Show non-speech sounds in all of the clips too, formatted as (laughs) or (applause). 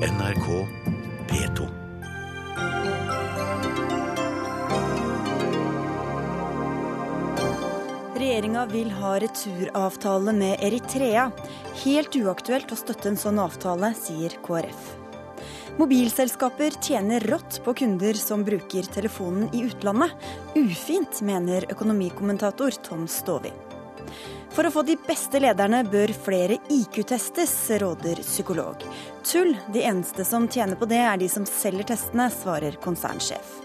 NRK P2. Regjeringa vil ha returavtale med Eritrea. Helt uaktuelt å støtte en sånn avtale, sier KrF. Mobilselskaper tjener rått på kunder som bruker telefonen i utlandet. Ufint, mener økonomikommentator Tom Stovi. For å få de beste lederne bør flere IQ-testes, råder psykolog. Tull, de eneste som tjener på det er de som selger testene, svarer konsernsjef.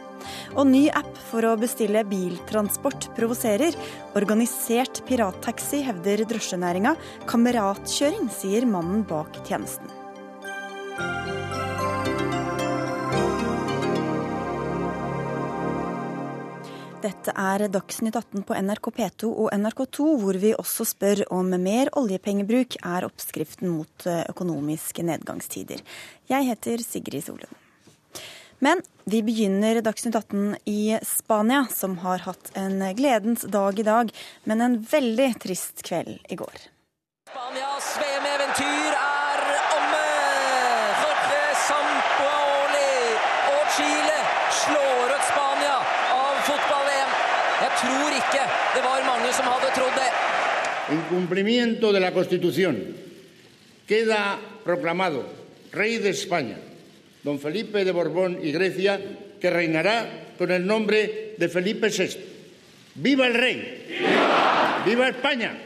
Og ny app for å bestille biltransport provoserer. Organisert pirattaxi, hevder drosjenæringa. Kameratkjøring, sier mannen bak tjenesten. Dette er Dagsnytt 18 på NRK P2 og NRK2, hvor vi også spør om mer oljepengebruk er oppskriften mot eh, økonomiske nedgangstider. Jeg heter Sigrid Solund. Men vi begynner Dagsnytt 18 i Spania, som har hatt en gledens dag i dag, men en veldig trist kveld i går. Spanias VM-eventyr En cumplimiento de la Constitución, queda proclamado rey de España, don Felipe de Borbón y Grecia, que reinará con el nombre de Felipe VI. ¡Viva el rey! ¡Viva! ¡Viva España!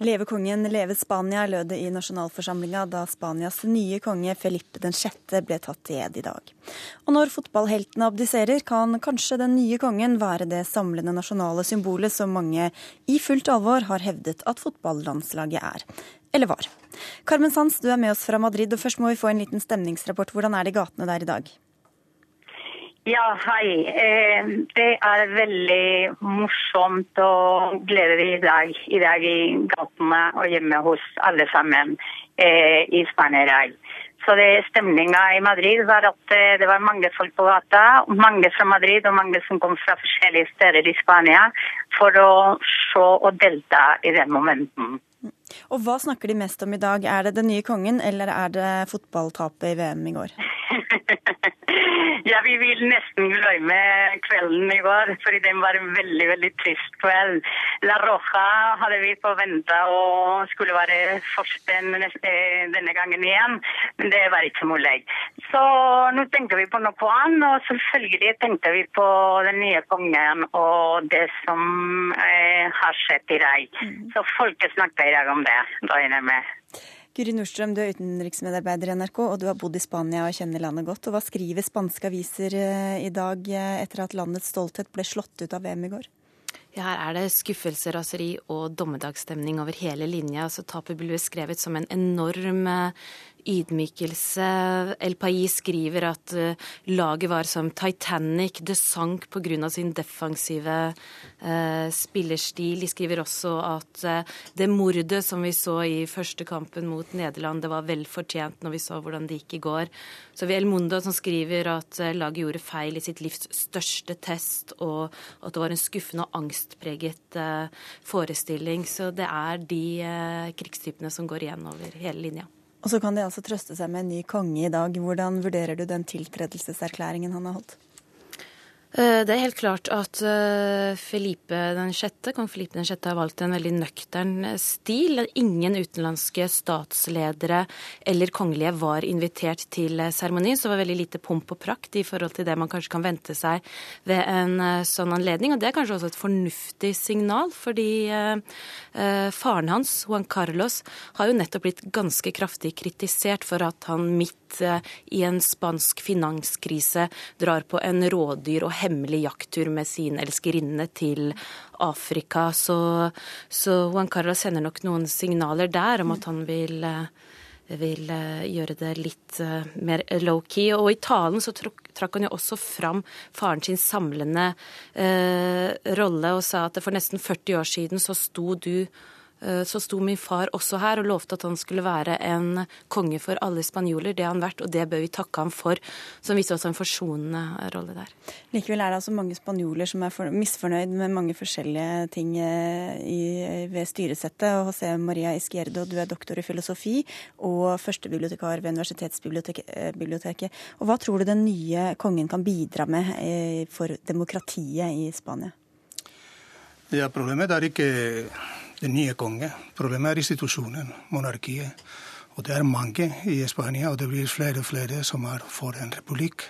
Leve kongen, leve Spania, lød det i nasjonalforsamlinga da Spanias nye konge Felipe 6. ble tatt i ed i dag. Og når fotballheltene abdiserer, kan kanskje den nye kongen være det samlende nasjonale symbolet som mange i fullt alvor har hevdet at fotballandslaget er. Eller var. Carmen Sands, du er med oss fra Madrid, og først må vi få en liten stemningsrapport. Hvordan er det i gatene der i dag? Ja, hei. Eh, det er veldig morsomt og gledelig i dag, i dag i gatene og hjemme hos alle sammen eh, i Spania. Så det Stemninga i Madrid var at eh, det var mange folk på gata, mange fra Madrid og mange som kom fra forskjellige steder i Spania, for å se og delta i den momenten. Og hva snakker de mest om i dag? Er det den nye kongen, eller er det fotballtapet i VM i går? (laughs) Ja, vi vil nesten glemme kvelden i går, fordi den var en veldig veldig trist kveld. La Roja hadde vi forventa og skulle være forsten denne gangen igjen, men det var ikke mulig. Så nå tenker vi på noe annet, og selvfølgelig tenkte vi på den nye kongen og det som eh, har skjedd i dag. Så folket snakker i dag om det, regner jeg med. Guri Nordstrøm, du er utenriksmedarbeider i NRK, og du har bodd i Spania og kjenner landet godt. Og Hva skriver spanske aviser i dag etter at landets stolthet ble slått ut av VM i går? Ja, her er det skuffelse, raseri og dommedagsstemning over hele linja. Så tapet ble beskrevet som en enorm ydmykelse. El Pais skriver at laget var som Titanic. Det sank pga. sin defensive eh, spillerstil. De skriver også at eh, det mordet som vi så i første kampen mot Nederland, det var vel fortjent når vi så hvordan det gikk i går. Så vi El Mundo som skriver at laget gjorde feil i sitt livs største test, og at det var en skuffende og angstpreget eh, forestilling. Så det er de eh, krigstypene som går igjen over hele linja. Og så kan de altså trøste seg med en ny konge i dag. Hvordan vurderer du den tiltredelseserklæringen han har holdt? Det er helt klart at Felipe den sjette, kong Felipe den sjette har valgt en veldig nøktern stil. Ingen utenlandske statsledere eller kongelige var invitert til seremonien, så det var veldig lite pomp og prakt i forhold til det man kanskje kan vente seg ved en sånn anledning. Og det er kanskje også et fornuftig signal, fordi faren hans, Juan Carlos, har jo nettopp blitt ganske kraftig kritisert for at han midt i en spansk finanskrise drar på en rådyr og hemmelig jakttur med sin elskerinne til Afrika. Så, så Juan Carlos sender nok noen signaler der om at han vil vil gjøre det litt mer low-key. Og i talen så trakk han jo også fram faren sin samlende eh, rolle og sa at for nesten 40 år siden så sto du Eh, så sto min far også her og lovte at han skulle være en konge for alle spanjoler. Det har han vært, og det bør vi takke ham for, som viste oss en forsonende rolle der. Likevel er det altså mange spanjoler som er misfornøyd med mange forskjellige ting eh, i, ved styresettet. Og José Maria Izquierdo, du er doktor i filosofi og førstebibliotekar ved Universitetsbiblioteket. Og Hva tror du den nye kongen kan bidra med eh, for demokratiet i Spania? Ja, Problemet er ikke den nye konge. Problemet er institusjonen, monarkiet. Og det er mange i Spania, og det blir flere og flere som er for en republikk.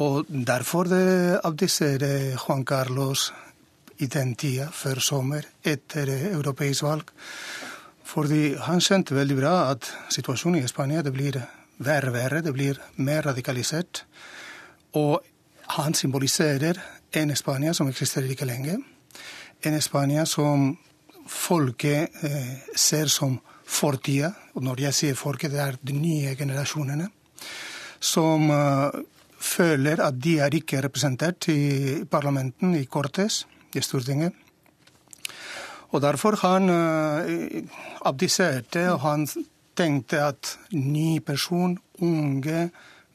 Og derfor det abdiserer Juan Carlos i den tida, før sommer, etter europeisk valg. Fordi han skjønte veldig bra at situasjonen i Spania det blir verre og verre, det blir mer radikalisert. Og han symboliserer en Spania som eksisterer ikke lenge. En Spania som folket eh, ser som fortida. Og når jeg sier folket, det er de nye generasjonene. Som eh, føler at de er ikke representert i parlamenten, i Cortes, i Stortinget. Og derfor han uh, abdiserte, og han tenkte at ny person, unge,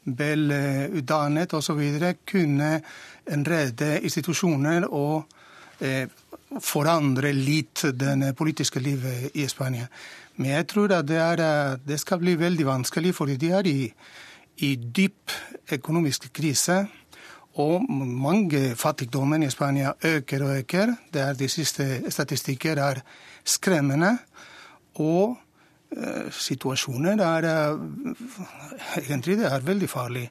vel utdannet osv. kunne redde institusjoner og uh, forandre litt det politiske livet i Spania. Men jeg tror at det, er, det skal bli veldig vanskelig, fordi de er i, i dyp økonomisk krise. Og mange fattigdommen i Spania øker og øker. Det er De siste statistikker er skremmende. Og eh, situasjonen er eh, egentlig det er veldig farlig.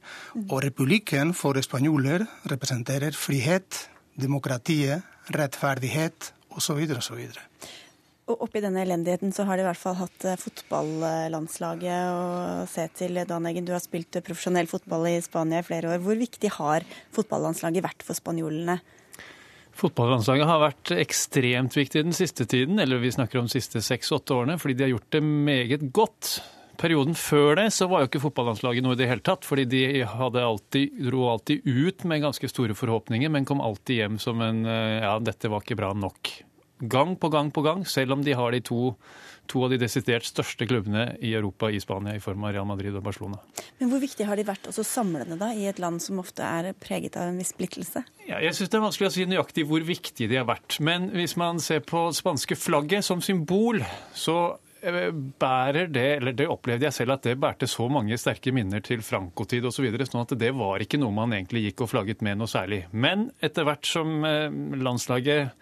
Og republikken for spanjoler representerer frihet, demokratiet, rettferdighet osv. osv. Og oppi denne elendigheten så har de i hvert fall hatt eh, fotballandslaget å se til. Dan Eggen, du har spilt profesjonell fotball i Spania i flere år. Hvor viktig har fotballandslaget vært for spanjolene? Fotballandslaget har vært ekstremt viktig den siste tiden, eller vi snakker om de siste seks-åtte årene, fordi de har gjort det meget godt. Perioden før det så var jo ikke fotballandslaget noe i det hele tatt, fordi de alltid, dro alltid ut med ganske store forhåpninger, men kom alltid hjem som en eh, ja, dette var ikke bra nok gang på gang på gang, selv om de har de to, to av de desidert største klubbene i Europa i Spania, i form av Real Madrid og Barcelona. Men hvor viktig har de vært også samlende da, i et land som ofte er preget av en viss splittelse? Ja, jeg syns det er vanskelig å si nøyaktig hvor viktige de har vært. Men hvis man ser på spanske flagget som symbol, så bærer det, eller det opplevde jeg selv at det bærte så mange sterke minner til Franco-tid osv. Så videre, sånn at det var ikke noe man egentlig gikk og flagget med noe særlig. Men etter hvert som eh, landslaget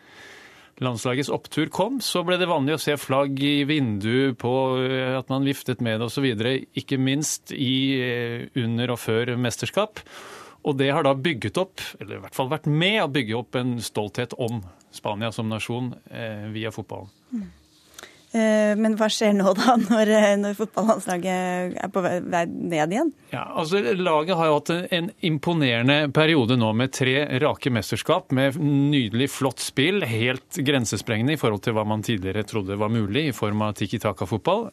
landslagets opptur kom, så ble det vanlig å se flagg i vinduet på eh, at man viftet med det osv. Ikke minst i, eh, under og før mesterskap. Og det har da bygget opp, eller i hvert fall vært med å bygge opp en stolthet om Spania som nasjon eh, via fotballen. Mm. Eh, men hva skjer nå, da, (laughs) når, eh, når fotballandslaget er på vei ned igjen? Ja, altså Laget har jo hatt en imponerende periode nå med tre rake mesterskap. Med nydelig, flott spill. Helt grensesprengende i forhold til hva man tidligere trodde var mulig i form av tiki taka-fotball.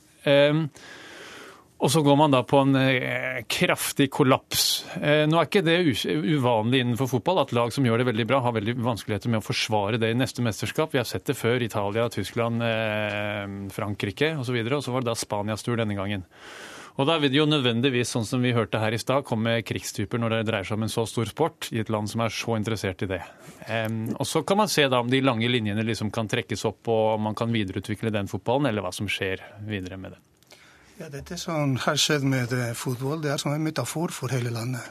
Og så går man da på en eh, kraftig kollaps. Eh, nå er ikke det uvanlig innenfor fotball at lag som gjør det veldig bra, har veldig vanskeligheter med å forsvare det i neste mesterskap. Vi har sett det før. Italia, Tyskland, eh, Frankrike osv. Og, og så var det da Spanias tur denne gangen. Og da vil det jo nødvendigvis, sånn som vi hørte her i stad, komme krigstyper når det dreier seg om en så stor sport i et land som er så interessert i det. Og så kan man se da om de lange linjene liksom kan trekkes opp, og om man kan videreutvikle den fotballen, eller hva som skjer videre med den. Ja, Dette som har skjedd med eh, fotball, det er som en metafor for hele landet.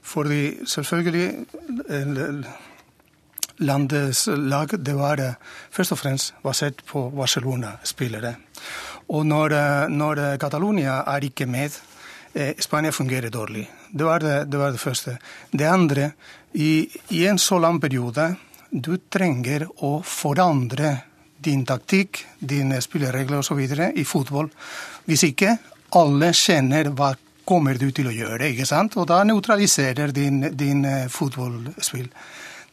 Fordi selvfølgelig eh, landets lag det var eh, først og fremst basert på Barcelona-spillere. Og når, når Catalonia er ikke med, Spania fungerer dårlig. Det var det, det var det, første. Det andre, i, i en så lang periode, du trenger å forandre din taktikk, dine spilleregler osv. i fotball. Hvis ikke alle kjenner hva kommer du til å gjøre, ikke sant? og da nøytraliserer din, din uh, fotballspill.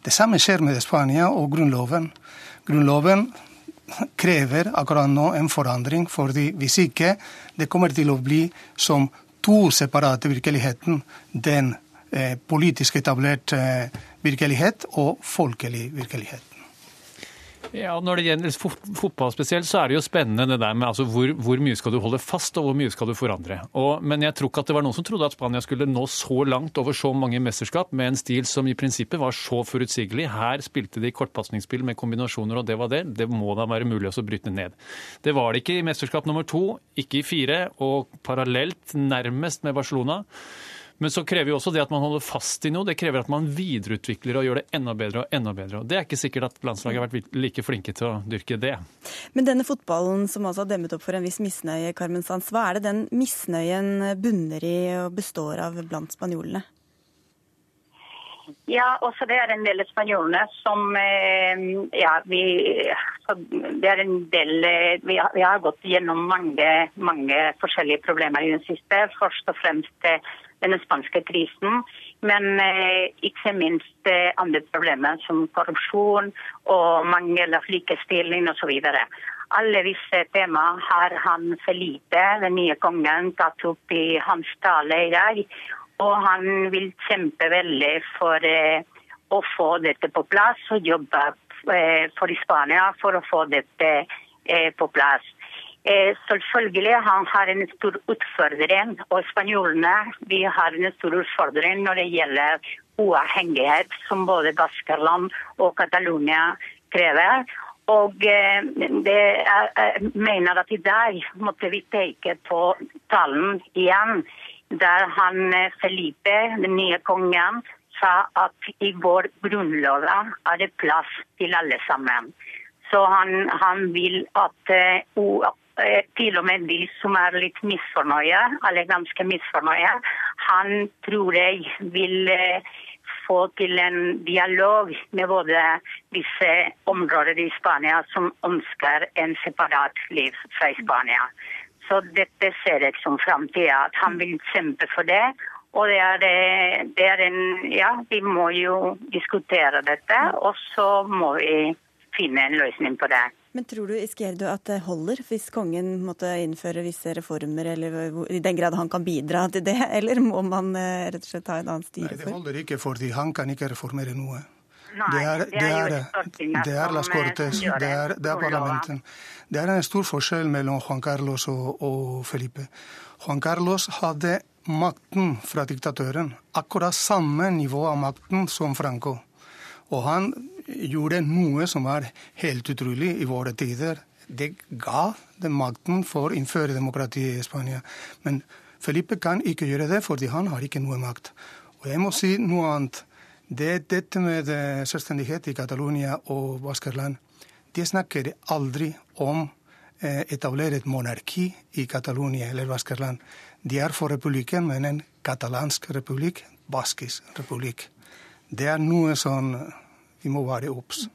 Det samme skjer med Spania og grunnloven. Grunnloven krever akkurat nå en forandring, fordi hvis ikke det kommer til å bli som to separate virkeligheter. Den eh, politisk etablerte eh, virkelighet og folkelig virkelighet. Ja, Når det gjelder fotball spesielt, så er det jo spennende det der med altså, hvor, hvor, mye skal du holde fast, og hvor mye skal du forandre. Og, men jeg tror ikke at det var noen som trodde at Spania skulle nå så langt over så mange mesterskap med en stil som i prinsippet var så forutsigelig. Her spilte de kortpasningsspill med kombinasjoner, og det var det. Det må da være mulig å bryte ned. Det var det ikke i mesterskap nummer to, ikke i fire, og parallelt nærmest med Barcelona. Men så krever jo også det at man holder fast i noe. Det krever at man videreutvikler og gjør det enda bedre og enda bedre. Og Det er ikke sikkert at landslaget har vært like flinke til å dyrke det. Men denne fotballen som altså har demmet opp for en viss misnøye, Carmen Sands, hva er det den misnøyen bunner i og består av blant spanjolene? Ja, også det er en del spanjolene som eh, Ja, vi Det er en del eh, vi har, vi har gått gjennom mange, mange forskjellige problemer i det siste. Først og fremst den spanske krisen. Men eh, ikke minst eh, andre problemer som korrupsjon og mangel av likestilling osv. Alle disse temaene har han for lite, den nye kongen, tatt opp i hans tale i dag. Og han vil kjempe veldig for eh, å få dette på plass og jobbe for Spania for å få dette på plass. Eh, selvfølgelig han har en stor utfordring, og spanjolene vi har en stor utfordring når det gjelder uavhengighet, som både Baskerland og Catalonia krever. Og eh, det jeg mener at i dag måtte vi peke på talen igjen, der han eh, Felipe, den nye kongen, sa at i vår grunnlov er det plass til alle sammen. Så han, han vil at uh, Eh, til og med de som er litt misfornøye, eller ganske misfornøye, han tror jeg vil eh, få til en dialog med både disse områdene i Spania som ønsker en separat liv fra Spania. Så dette ser jeg som framtida, at han vil kjempe for det. Og det er, eh, det er en Ja, vi må jo diskutere dette, og så må vi finne en løsning på det. Men tror du Izquierdo, at det holder hvis kongen måtte innføre visse reformer, eller i den grad han kan bidra til det, (laughs) eller må man eh, rett og slett ta en annen styre for? Nei, det holder ikke, fordi han kan ikke reformere noe. Nei, det er, det er, det er Las Cortes, det er, det er parlamentet. Det er en stor forskjell mellom Juan Carlos og, og Felipe. Juan Carlos hadde makten fra diktatøren, akkurat samme nivå av makten som Franco. Og han gjorde noe som var helt utrolig i våre tider. Det ga den makten for å innføre demokrati i Spania. Men Felipe kan ikke gjøre det, fordi han har ikke noe makt. Og jeg må si noe annet. Det er dette med eh, selvstendighet i Catalonia og Baskerland. De snakker aldri om eh, etablere et monarki i Catalonia eller Baskerland. De er for republikken, men en katalansk republikk, baskisk republikk. Det er noe sånn vi må være obs.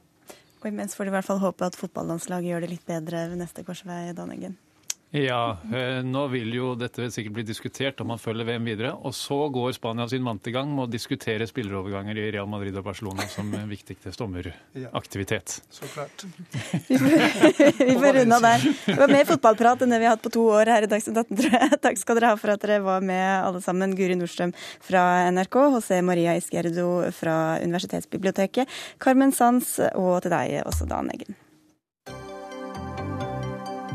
Og imens får de i hvert fall håpe at fotballandslaget gjør det litt bedre ved neste korsvei, Dan Eggen. Ja, eh, nå vil jo dette sikkert bli diskutert om man følger VM videre. Og så går Spania sin vante gang med å diskutere spilleroverganger i Real Madrid og Barcelona som viktigste sommeraktivitet. Så klart. (laughs) vi får runde av der. Det var mer fotballprat enn det vi har hatt på to år her i Dagsnytt 18, tror jeg. (laughs) Takk skal dere ha for at dere var med alle sammen. Guri Nordstrøm fra NRK, José Maria Isquierdo fra Universitetsbiblioteket, Carmen Sanz og til deg også, Dan Eggen.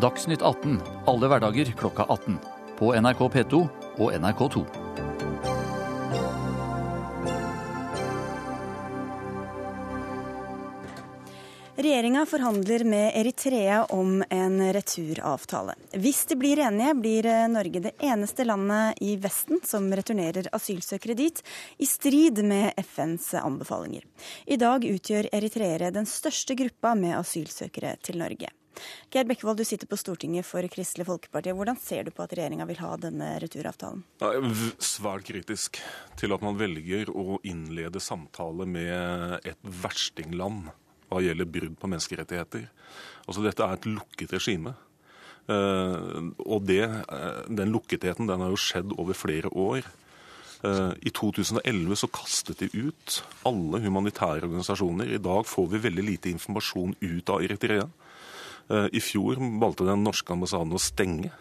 Dagsnytt 18 alle hverdager klokka 18. På NRK P2 og NRK2. Regjeringa forhandler med Eritrea om en returavtale. Hvis de blir enige, blir Norge det eneste landet i Vesten som returnerer asylsøkere dit, i strid med FNs anbefalinger. I dag utgjør eritreere den største gruppa med asylsøkere til Norge. Geir Bekkevold, du sitter på Stortinget for Kristelig Folkeparti. Hvordan ser du på at regjeringa vil ha denne returavtalen? Svært kritisk til at man velger å innlede samtale med et verstingland hva gjelder brudd på menneskerettigheter. Altså Dette er et lukket regime. Uh, og det, uh, den lukketheten den har jo skjedd over flere år. Uh, I 2011 så kastet de ut alle humanitære organisasjoner. I dag får vi veldig lite informasjon ut av Eritrea. Eh, I fjor valgte den norske ambassaden å stenge.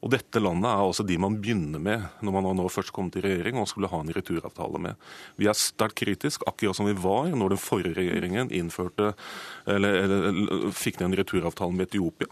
Og dette landet er altså de man begynner med når man nå først kommet i regjering og skulle ha en returavtale med. Vi er sterkt kritisk, akkurat som vi var når den forrige regjeringen innførte, eller, eller fikk ned en returavtale med Etiopia.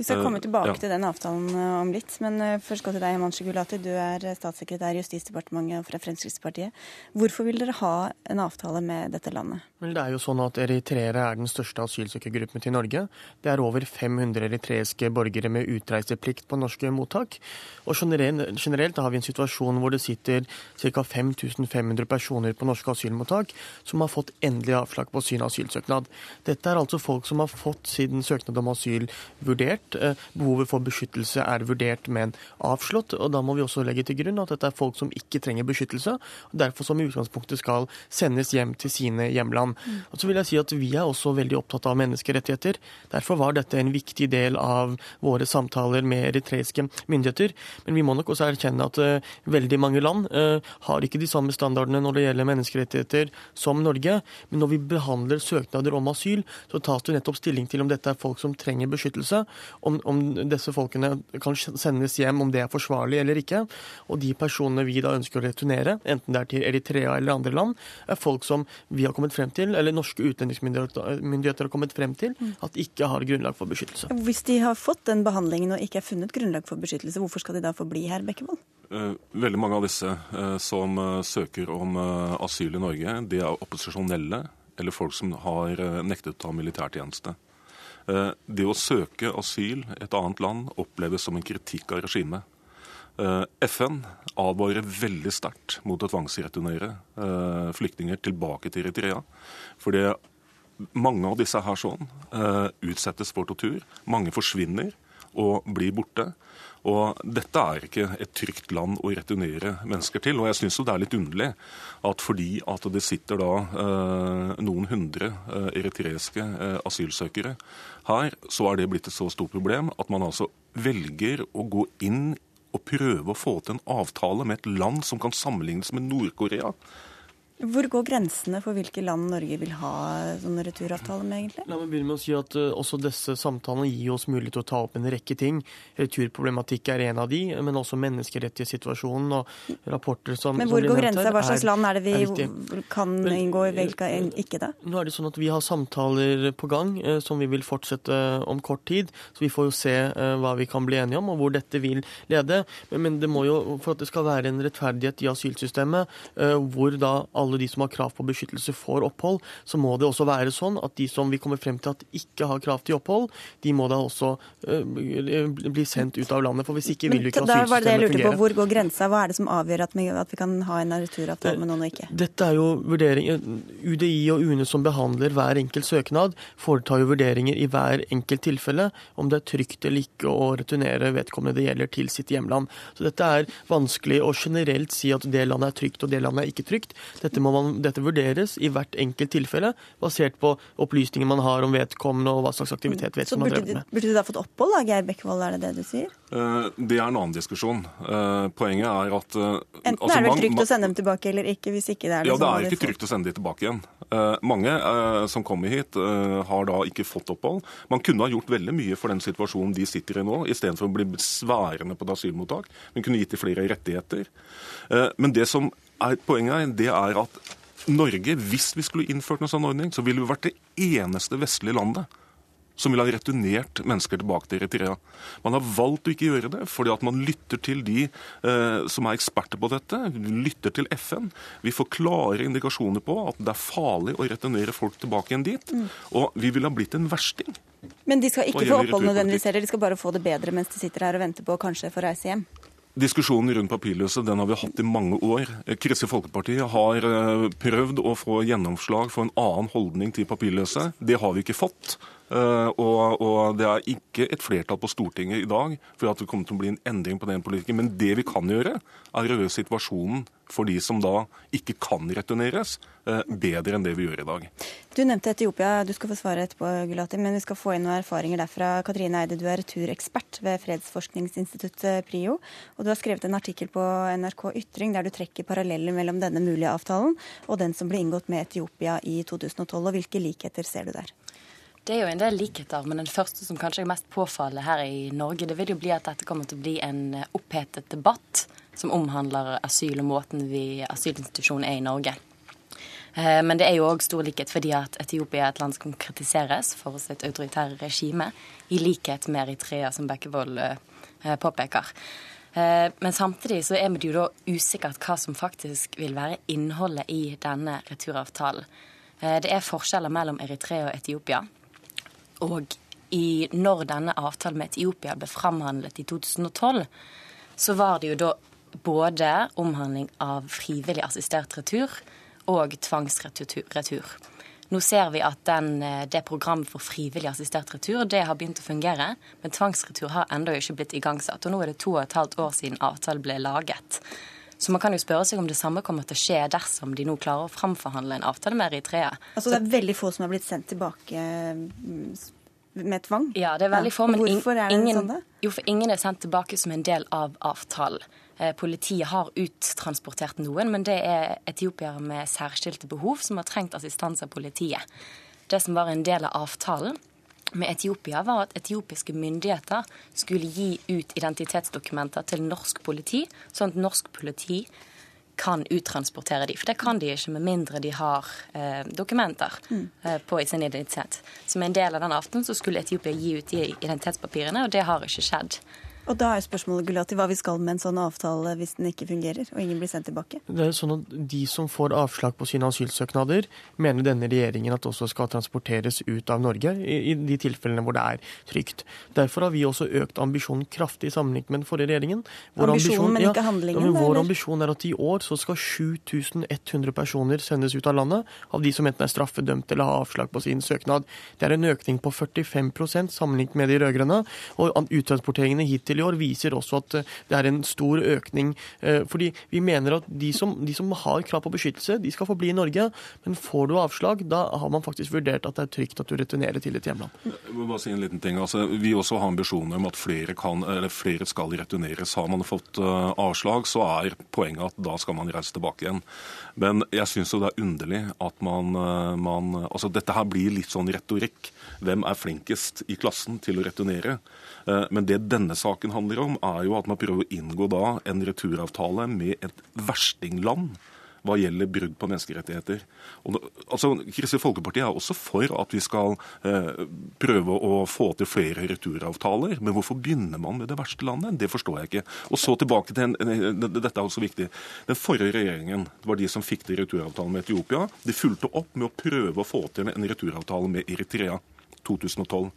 Vi skal komme Eh, tilbake ja. til den avtalen eh, om litt. Men eh, først gå til deg, Himanshu Gulati. Du er statssekretær i Justisdepartementet fra Fremskrittspartiet. Hvorfor vil dere ha en avtale med dette landet? Vel, det er jo sånn at Eritreere er den største asylsøkergruppen til Norge. Det er over 500 eritreiske borgere med utreiseplikt på norske mottak. Og generelt, generelt har vi en situasjon hvor det sitter ca. 5500 personer på norske asylmottak som har fått endelig avslag på sin asylsøknad. Dette er altså folk som har fått sin søknad om asyl vurdert. Eh, Behovet for beskyttelse er vurdert, men avslått. Og da må vi også legge til grunn at dette er folk som ikke trenger beskyttelse, og derfor som i utgangspunktet skal sendes hjem til sine hjemland. Og så vil jeg si at Vi er også veldig opptatt av menneskerettigheter. Derfor var dette en viktig del av våre samtaler med eritreiske myndigheter. Men vi må nok også erkjenne at uh, veldig mange land uh, har ikke de samme standardene når det gjelder menneskerettigheter som Norge. Men når vi behandler søknader om asyl, så tas det nettopp stilling til om dette er folk som trenger beskyttelse, om, om disse folkene kan sendes hjem, om det er forsvarlig eller ikke. Og de personene vi da ønsker å returnere, enten det er til Eritrea eller andre land, er folk som vi har kommet frem til, eller norske utlendingsmyndigheter har kommet frem til, at ikke har grunnlag for beskyttelse. Hvis de har fått den behandlingen og ikke er funnet grunnlag for beskyttelse, hvorfor skal de da få bli her, Bekkevold? Eh, Veldig mange av disse eh, som eh, søker om asyl i Norge, de er opposisjonelle eller folk som har nektet å ta militærtjeneste. Eh, Det å søke asyl et annet land oppleves som en kritikk av regimet. Eh, FN advarer veldig sterkt mot å tvangsreturnere eh, flyktninger tilbake til Eritrea. Fordi mange av disse her sånn utsettes for tortur. Mange forsvinner og blir borte. Og dette er ikke et trygt land å returnere mennesker til. Og jeg syns det er litt underlig at fordi at det sitter da eh, noen hundre eh, eritreiske eh, asylsøkere her, så er det blitt et så stort problem at man altså velger å gå inn og prøve å få til en avtale med et land som kan sammenlignes med Nord-Korea. Hvor går grensene for hvilke land Norge vil ha sånne returavtaler med, egentlig? La meg begynne med å si at uh, også disse samtalene gir oss mulighet til å ta opp en rekke ting. Returproblematikk er en av de, men også menneskerettighetssituasjonen og rapporter som Men hvor som går grensa? Hva slags land er det vi er kan inngå i, hvilke ikke da? Nå er det sånn at Vi har samtaler på gang uh, som vi vil fortsette om kort tid. så Vi får jo se uh, hva vi kan bli enige om og hvor dette vil lede. Men, men det må jo, for at det skal være en rettferdighet i asylsystemet, eh, hvor da alle de som har krav på beskyttelse, får opphold, så må det også være sånn at de som vi kommer frem til at ikke har krav til opphold, de må da også eh, bli sendt ut av landet. For hvis ikke vil jo ikke da var det jeg lurte på. Hvor går grensa? Hva er det som avgjør at vi, at vi kan ha en returavtale med noen og ikke? Dette er jo vurderinger UDI og UNE som behandler hver enkelt søknad, foretar jo vurderinger i hver enkelt tilfelle om det er trygt eller ikke å returnere vedkommende det gjelder til sitt hjemland. Så dette er vanskelig å generelt si at det landet er trygt og det landet er ikke trygt. Dette, må man, dette vurderes i hvert enkelt tilfelle, basert på opplysninger man har om vedkommende og hva slags aktivitet vedkommende har drevet du- med. burde de da fått opphold, da, Geir Bekkevold? Er det det du sier? Eh, Det er en annen diskusjon. Eh, Poenget er at eh, Enten altså, er det vel trygt å sende dem tilbake eller ikke. Hvis ikke det er det, Ja, det er ikke trygt å sende dem tilbake igjen. Mange som kommer hit, har da ikke fått opphold. Man kunne ha gjort veldig mye for den situasjonen de sitter i nå, istedenfor å bli sværende på et asylmottak. Man kunne gitt dem flere rettigheter. Men det som er poenget, her, det er at Norge, hvis vi skulle innført en sånn ordning, så ville vi vært det eneste vestlige landet som ville ha returnert mennesker tilbake til Eritrea. Man har valgt å ikke gjøre det, fordi at man lytter til de eh, som er eksperter på dette, lytter til FN. Vi får klare indikasjoner på at det er farlig å returnere folk tilbake igjen dit. Mm. Og vi ville ha blitt en versting. Men de skal ikke få opphold nødvendigvis heller, de skal bare få det bedre mens de sitter her og venter på å kanskje få reise hjem. Diskusjonen rundt papirløse den har vi hatt i mange år. Kristelig Folkeparti har eh, prøvd å få gjennomslag for en annen holdning til papirløse. Det har vi ikke fått. Eh, Og, og det er ikke et flertall på Stortinget i dag for at det kommer til å bli en endring på den politikken. Men det vi kan gjøre, er å gjøre situasjonen for de som da ikke kan returneres, eh, bedre enn det vi gjør i dag. Du nevnte Etiopia, du skal få svare etterpå, Gulati, men vi skal få inn noen erfaringer derfra. Katrine Eide, du er returekspert ved Fredsforskningsinstituttet PRIO, og du har skrevet en artikkel på NRK Ytring der du trekker paralleller mellom denne mulige avtalen og den som ble inngått med Etiopia i 2012. og Hvilke likheter ser du der? Det er jo en del likheter, men den første som kanskje er mest påfallende her i Norge, det vil jo bli at dette kommer til å bli en opphetet debatt som omhandler asyl og måten vi asylinstitusjonen er i Norge. Eh, men det er jo òg stor likhet fordi at Etiopia er et land som kritiseres for sitt autoritære regime, i likhet med Eritrea, som Bekkevold eh, påpeker. Eh, men samtidig så er det jo da usikkert hva som faktisk vil være innholdet i denne returavtalen. Det er forskjeller mellom Eritrea og Etiopia. Og i, når denne avtalen med Etiopia ble framhandlet i 2012, så var det jo da både omhandling av frivillig assistert retur og tvangsretur. Nå ser vi at den, det programmet for frivillig assistert retur det har begynt å fungere, men tvangsretur har ennå ikke blitt igangsatt. Og nå er det to og et halvt år siden avtalen ble laget. Så man kan jo spørre seg om det samme kommer til å skje dersom de nå klarer å framforhandle en avtale med Eritrea. Altså det er veldig få som har blitt sendt tilbake mm, med tvang? Ja, det er veldig få. Men Hvorfor er det ingen, sånn? da? Jo, for ingen er sendt tilbake som en del av avtalen. Eh, politiet har uttransportert noen, men det er etiopiere med særskilte behov som har trengt assistanse av politiet. Det som var en del av avtalen, med Etiopia, var at etiopiske myndigheter skulle gi ut identitetsdokumenter til norsk politi, sånn at norsk politi kan uttransportere de. For det kan de ikke med mindre de har eh, dokumenter mm. eh, på sin identitet. Som en del av den aftenen så skulle Etiopia gi ut de identitetspapirene, og det har ikke skjedd. Og da er spørsmålet Gulati, hva vi skal med en sånn avtale hvis den ikke fungerer og ingen blir sendt tilbake? Det er sånn at De som får avslag på sine asylsøknader, mener denne regjeringen at også skal transporteres ut av Norge i, de tilfellene hvor det er trygt. Derfor har vi også økt ambisjonen kraftig sammenlignet med den forrige regjeringen. Vår ambisjon, men ikke handlingen? Ja, vår eller? ambisjon er at i år så skal 7100 personer sendes ut av landet, av de som enten er straffedømt eller har avslag på sin søknad. Det er en økning på 45% sammenlignet med de rød-grønne. Og uttransporteringene hittil i år viser også at eh, det er en stor økning. eh, Fordi vi mener at de som, de som har krav på beskyttelse, de skal få bli i Norge. Men får du avslag, da har man faktisk vurdert at det er trygt at du returnerer til ditt hjemland. Jeg må bare si en liten ting. Altså, vi også har ambisjoner om at flere, kan, flere skal returneres. Har man fått uh, avslag, så er poenget at da skal man reise tilbake igjen. Men jeg syns det er underlig at man, uh, man, Altså dette her blir litt sånn retorikk. Hvem er flinkest i klassen til å returnere? Uh, men det denne saken handler om, er jo at man prøver å inngå da en returavtale med et verstingland hva gjelder brudd på menneskerettigheter. Og, altså, Kristelig Folkeparti er også for at vi skal eh, prøve å få til flere returavtaler. Men hvorfor begynner man med det verste landet? Det forstår jeg ikke. Og så tilbake til en, Dette er også viktig. Den forrige regjeringen var de som fikk til returavtalen med Etiopia. De fulgte opp med å prøve å få til en returavtale med Eritrea 2012.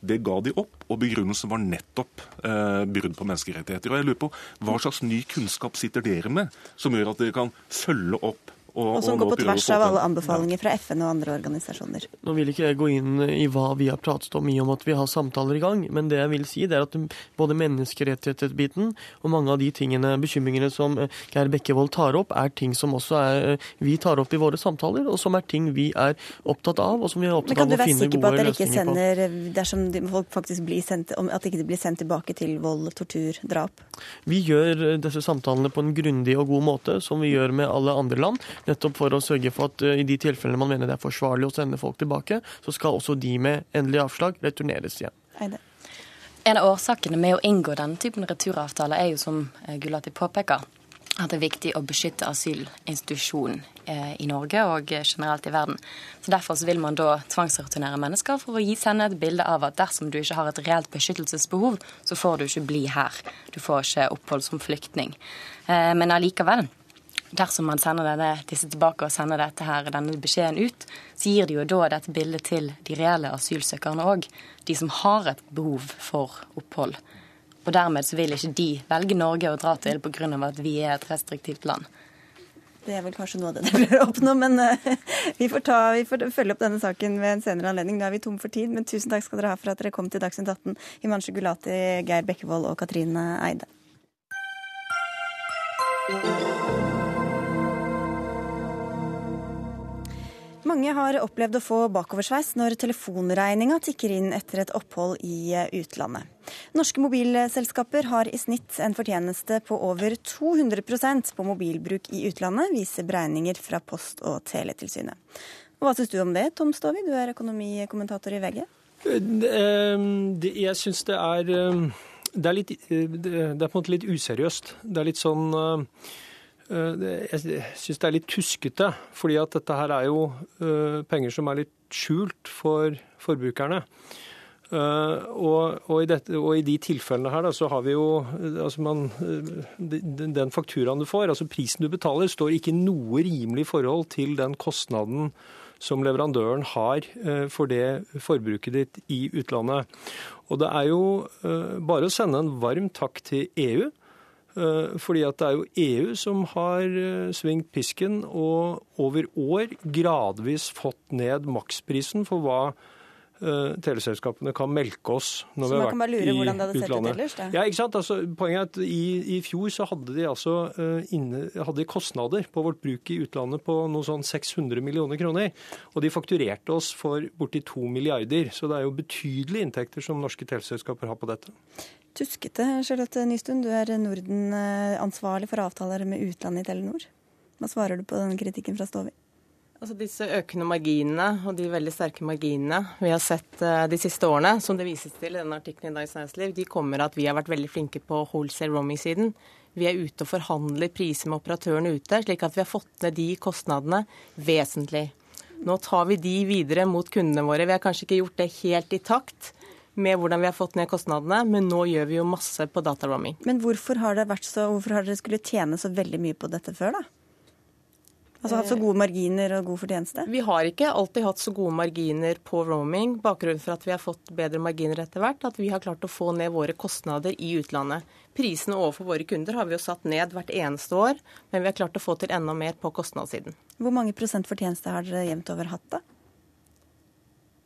Det ga de opp, og begrunnelsen var nettopp eh, brudd på menneskerettigheter. Og jeg lurer på, Hva slags ny kunnskap sitter dere med, som gjør at dere kan følge opp og, og som går på tvers av alle anbefalinger fra FN og andre organisasjoner. Nå vil ikke jeg gå inn i hva vi har pratet om i om at vi har samtaler i gang, men det jeg vil si, det er at både menneskerettighetsbiten og mange av de tingene, bekymringene som eh, Geir Bekkevold tar opp, er ting som også er, eh, vi tar opp i våre samtaler, og som er ting vi er opptatt av, og som vi er opptatt av å finne gode løsninger på. Men Kan du være sikker på at dere ikke sender, dersom folk faktisk blir sendt, at ikke de blir sendt tilbake til vold, tortur, drap? Vi gjør eh, disse samtalene på en grundig og god måte, som vi gjør med alle andre land. Nettopp for å sørge for at i de tilfellene man mener det er forsvarlig å sende folk tilbake, så skal også de med endelig avslag returneres igjen. Eide. En av årsakene med å inngå denne typen returavtaler er jo, som Gulati påpeker, at det er viktig å beskytte asylinstitusjonen i Norge og generelt i verden. Så Derfor så vil man da tvangsreturnere mennesker for å gi sende et bilde av at dersom du ikke har et reelt beskyttelsesbehov, så får du ikke bli her. Du får ikke opphold som flyktning. Men allikevel dersom man sender denne, disse tilbake og sender dette her, denne beskjeden ut, så gir det jo da dette bildet til de reelle asylsøkerne òg. De som har et behov for opphold. Og dermed så vil ikke de velge Norge å dra til pga. at vi er et restriktivt land. Det er vel kanskje noe av det dere prøver å oppnå, men uh, vi, får ta, vi, får følge opp denne saken ved en senere anledning. Nå er vi tom for tid, men tusen takk skal dere ha for at dere kom til Dagsnytt 18. Himanshu Gulati, Geir Bekkevold og Katrine Eide. Mange har opplevd å få bakoversveis når telefonregninga tikker inn etter et opphold i utlandet. Norske mobilselskaper har i snitt en fortjeneste på over 200% på mobilbruk i utlandet, viser beregninger fra Post- og teletilsynet. Og Hva syns du om det, Tom Stovi, du er økonomikommentator i VG? Jeg syns det er det er, litt, det er på en måte litt useriøst. Det er litt sånn Jeg syns det er litt tuskete. fordi at dette her er jo penger som er litt skjult for forbrukerne. Uh, og, og, i dette, og, i de tilfellene her da, så har vi jo altså man, Den fakturaen du får, altså prisen du betaler, står ikke i noe rimelig forhold til den kostnaden som leverandøren har for det forbruket ditt i utlandet. Og det er jo bare å sende en varm takk til EU. Fordi at det er jo EU som har svingt pisken og over år gradvis fått ned maksprisen for hva teleselskapene kan melke oss når så vi har vært i utlandet. Ellers? Ja, ikke sant? Altså, poenget er at i, i, fjor så hadde de altså uh, inne, hadde kostnader på vårt bruk i utlandet på noe sånn 600 millioner kroner. Og de fakturerte oss for borti 2 milliarder. Så det er jo betydelige inntekter som norske teleselskaper har på dette. Tuskete, Charlotte Nystuen. Du er Norden-ansvarlig for avtaler med utlandet i Telenor. Hva svarer du på denne kritikken fra Stovi? Altså Disse økende marginene og de veldig sterke marginene vi har sett uh, de siste årene, som det vises til i denne artikkelen i Dagens Næringsliv, de kommer av at vi har vært veldig flinke på wholesale roaming-siden. Vi er ute og forhandler priser med operatørene ute, slik at vi har fått ned de kostnadene vesentlig. Nå tar vi de videre mot kundene våre. Vi har kanskje ikke gjort det helt i takt med hvordan vi har fått ned kostnadene, men nå gjør vi jo masse på dataroaming. Men hvorfor har, det vært så, hvorfor har dere skulle tjene så veldig mye på dette før, da? Altså hatt så gode marginer og god fortjeneste? Vi har ikke alltid hatt så gode marginer på roaming. Bakgrunnen for at vi har fått bedre marginer etter hvert, at vi har klart å få ned våre kostnader i utlandet. Prisene overfor våre kunder har vi jo satt ned hvert eneste år, men vi har klart å få til enda mer på kostnadssiden. Hvor mange prosent fortjeneste har dere jevnt over hatt, da?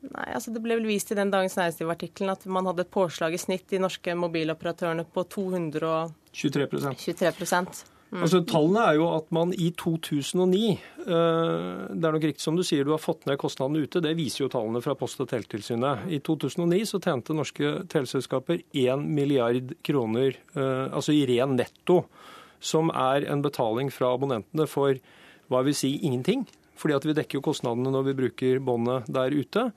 Nei, altså Det ble vel vist i den Dagens Næringsliv-artikkelen at man hadde et påslag i snitt i norske mobiloperatørene på 223 23 Mm. Altså, Tallene er jo at man i 2009 eh, Det er nok riktig som du sier, du har fått ned kostnadene ute. Det viser jo tallene fra Post- og teletilsynet. I 2009 så tjente norske teleselskaper 1 milliard kroner, eh, altså i ren netto, som er en betaling fra abonnentene for hva vil si ingenting. Fordi at vi dekker jo kostnadene når vi bruker båndet der ute.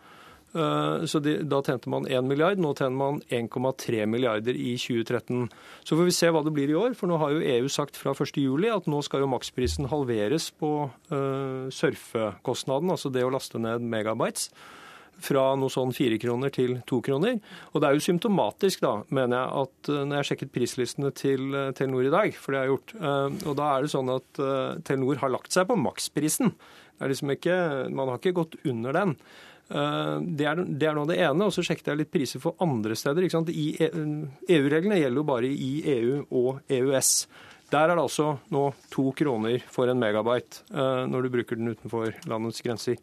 Eh, så de, Da tjente man 1 milliard, nå tjener man 1,3 milliarder i 2013. Så får vi se hva det blir i år, for nå har jo EU sagt fra 1.7 at nå skal jo maksprisen halveres på uh, surfekostnaden, altså det å laste ned megabytes. Fra noe sånn fire kroner til to kroner. Og det er jo symptomatisk, da, mener jeg, at uh, når jeg har sjekket prislistene til uh, Telenor i dag, for det har jeg gjort, og da er det sånn at Telenor har lagt seg på maksprisen. Det er liksom ikke, man har ikke gått under den. Eh, det er, det er nå det ene. Og så sjekket jeg litt priser for andre steder. EU-reglene e gjelder jo bare i EU og EØS. Der er det altså nå to kroner for en megabyte eh, når du bruker den utenfor landets grenser.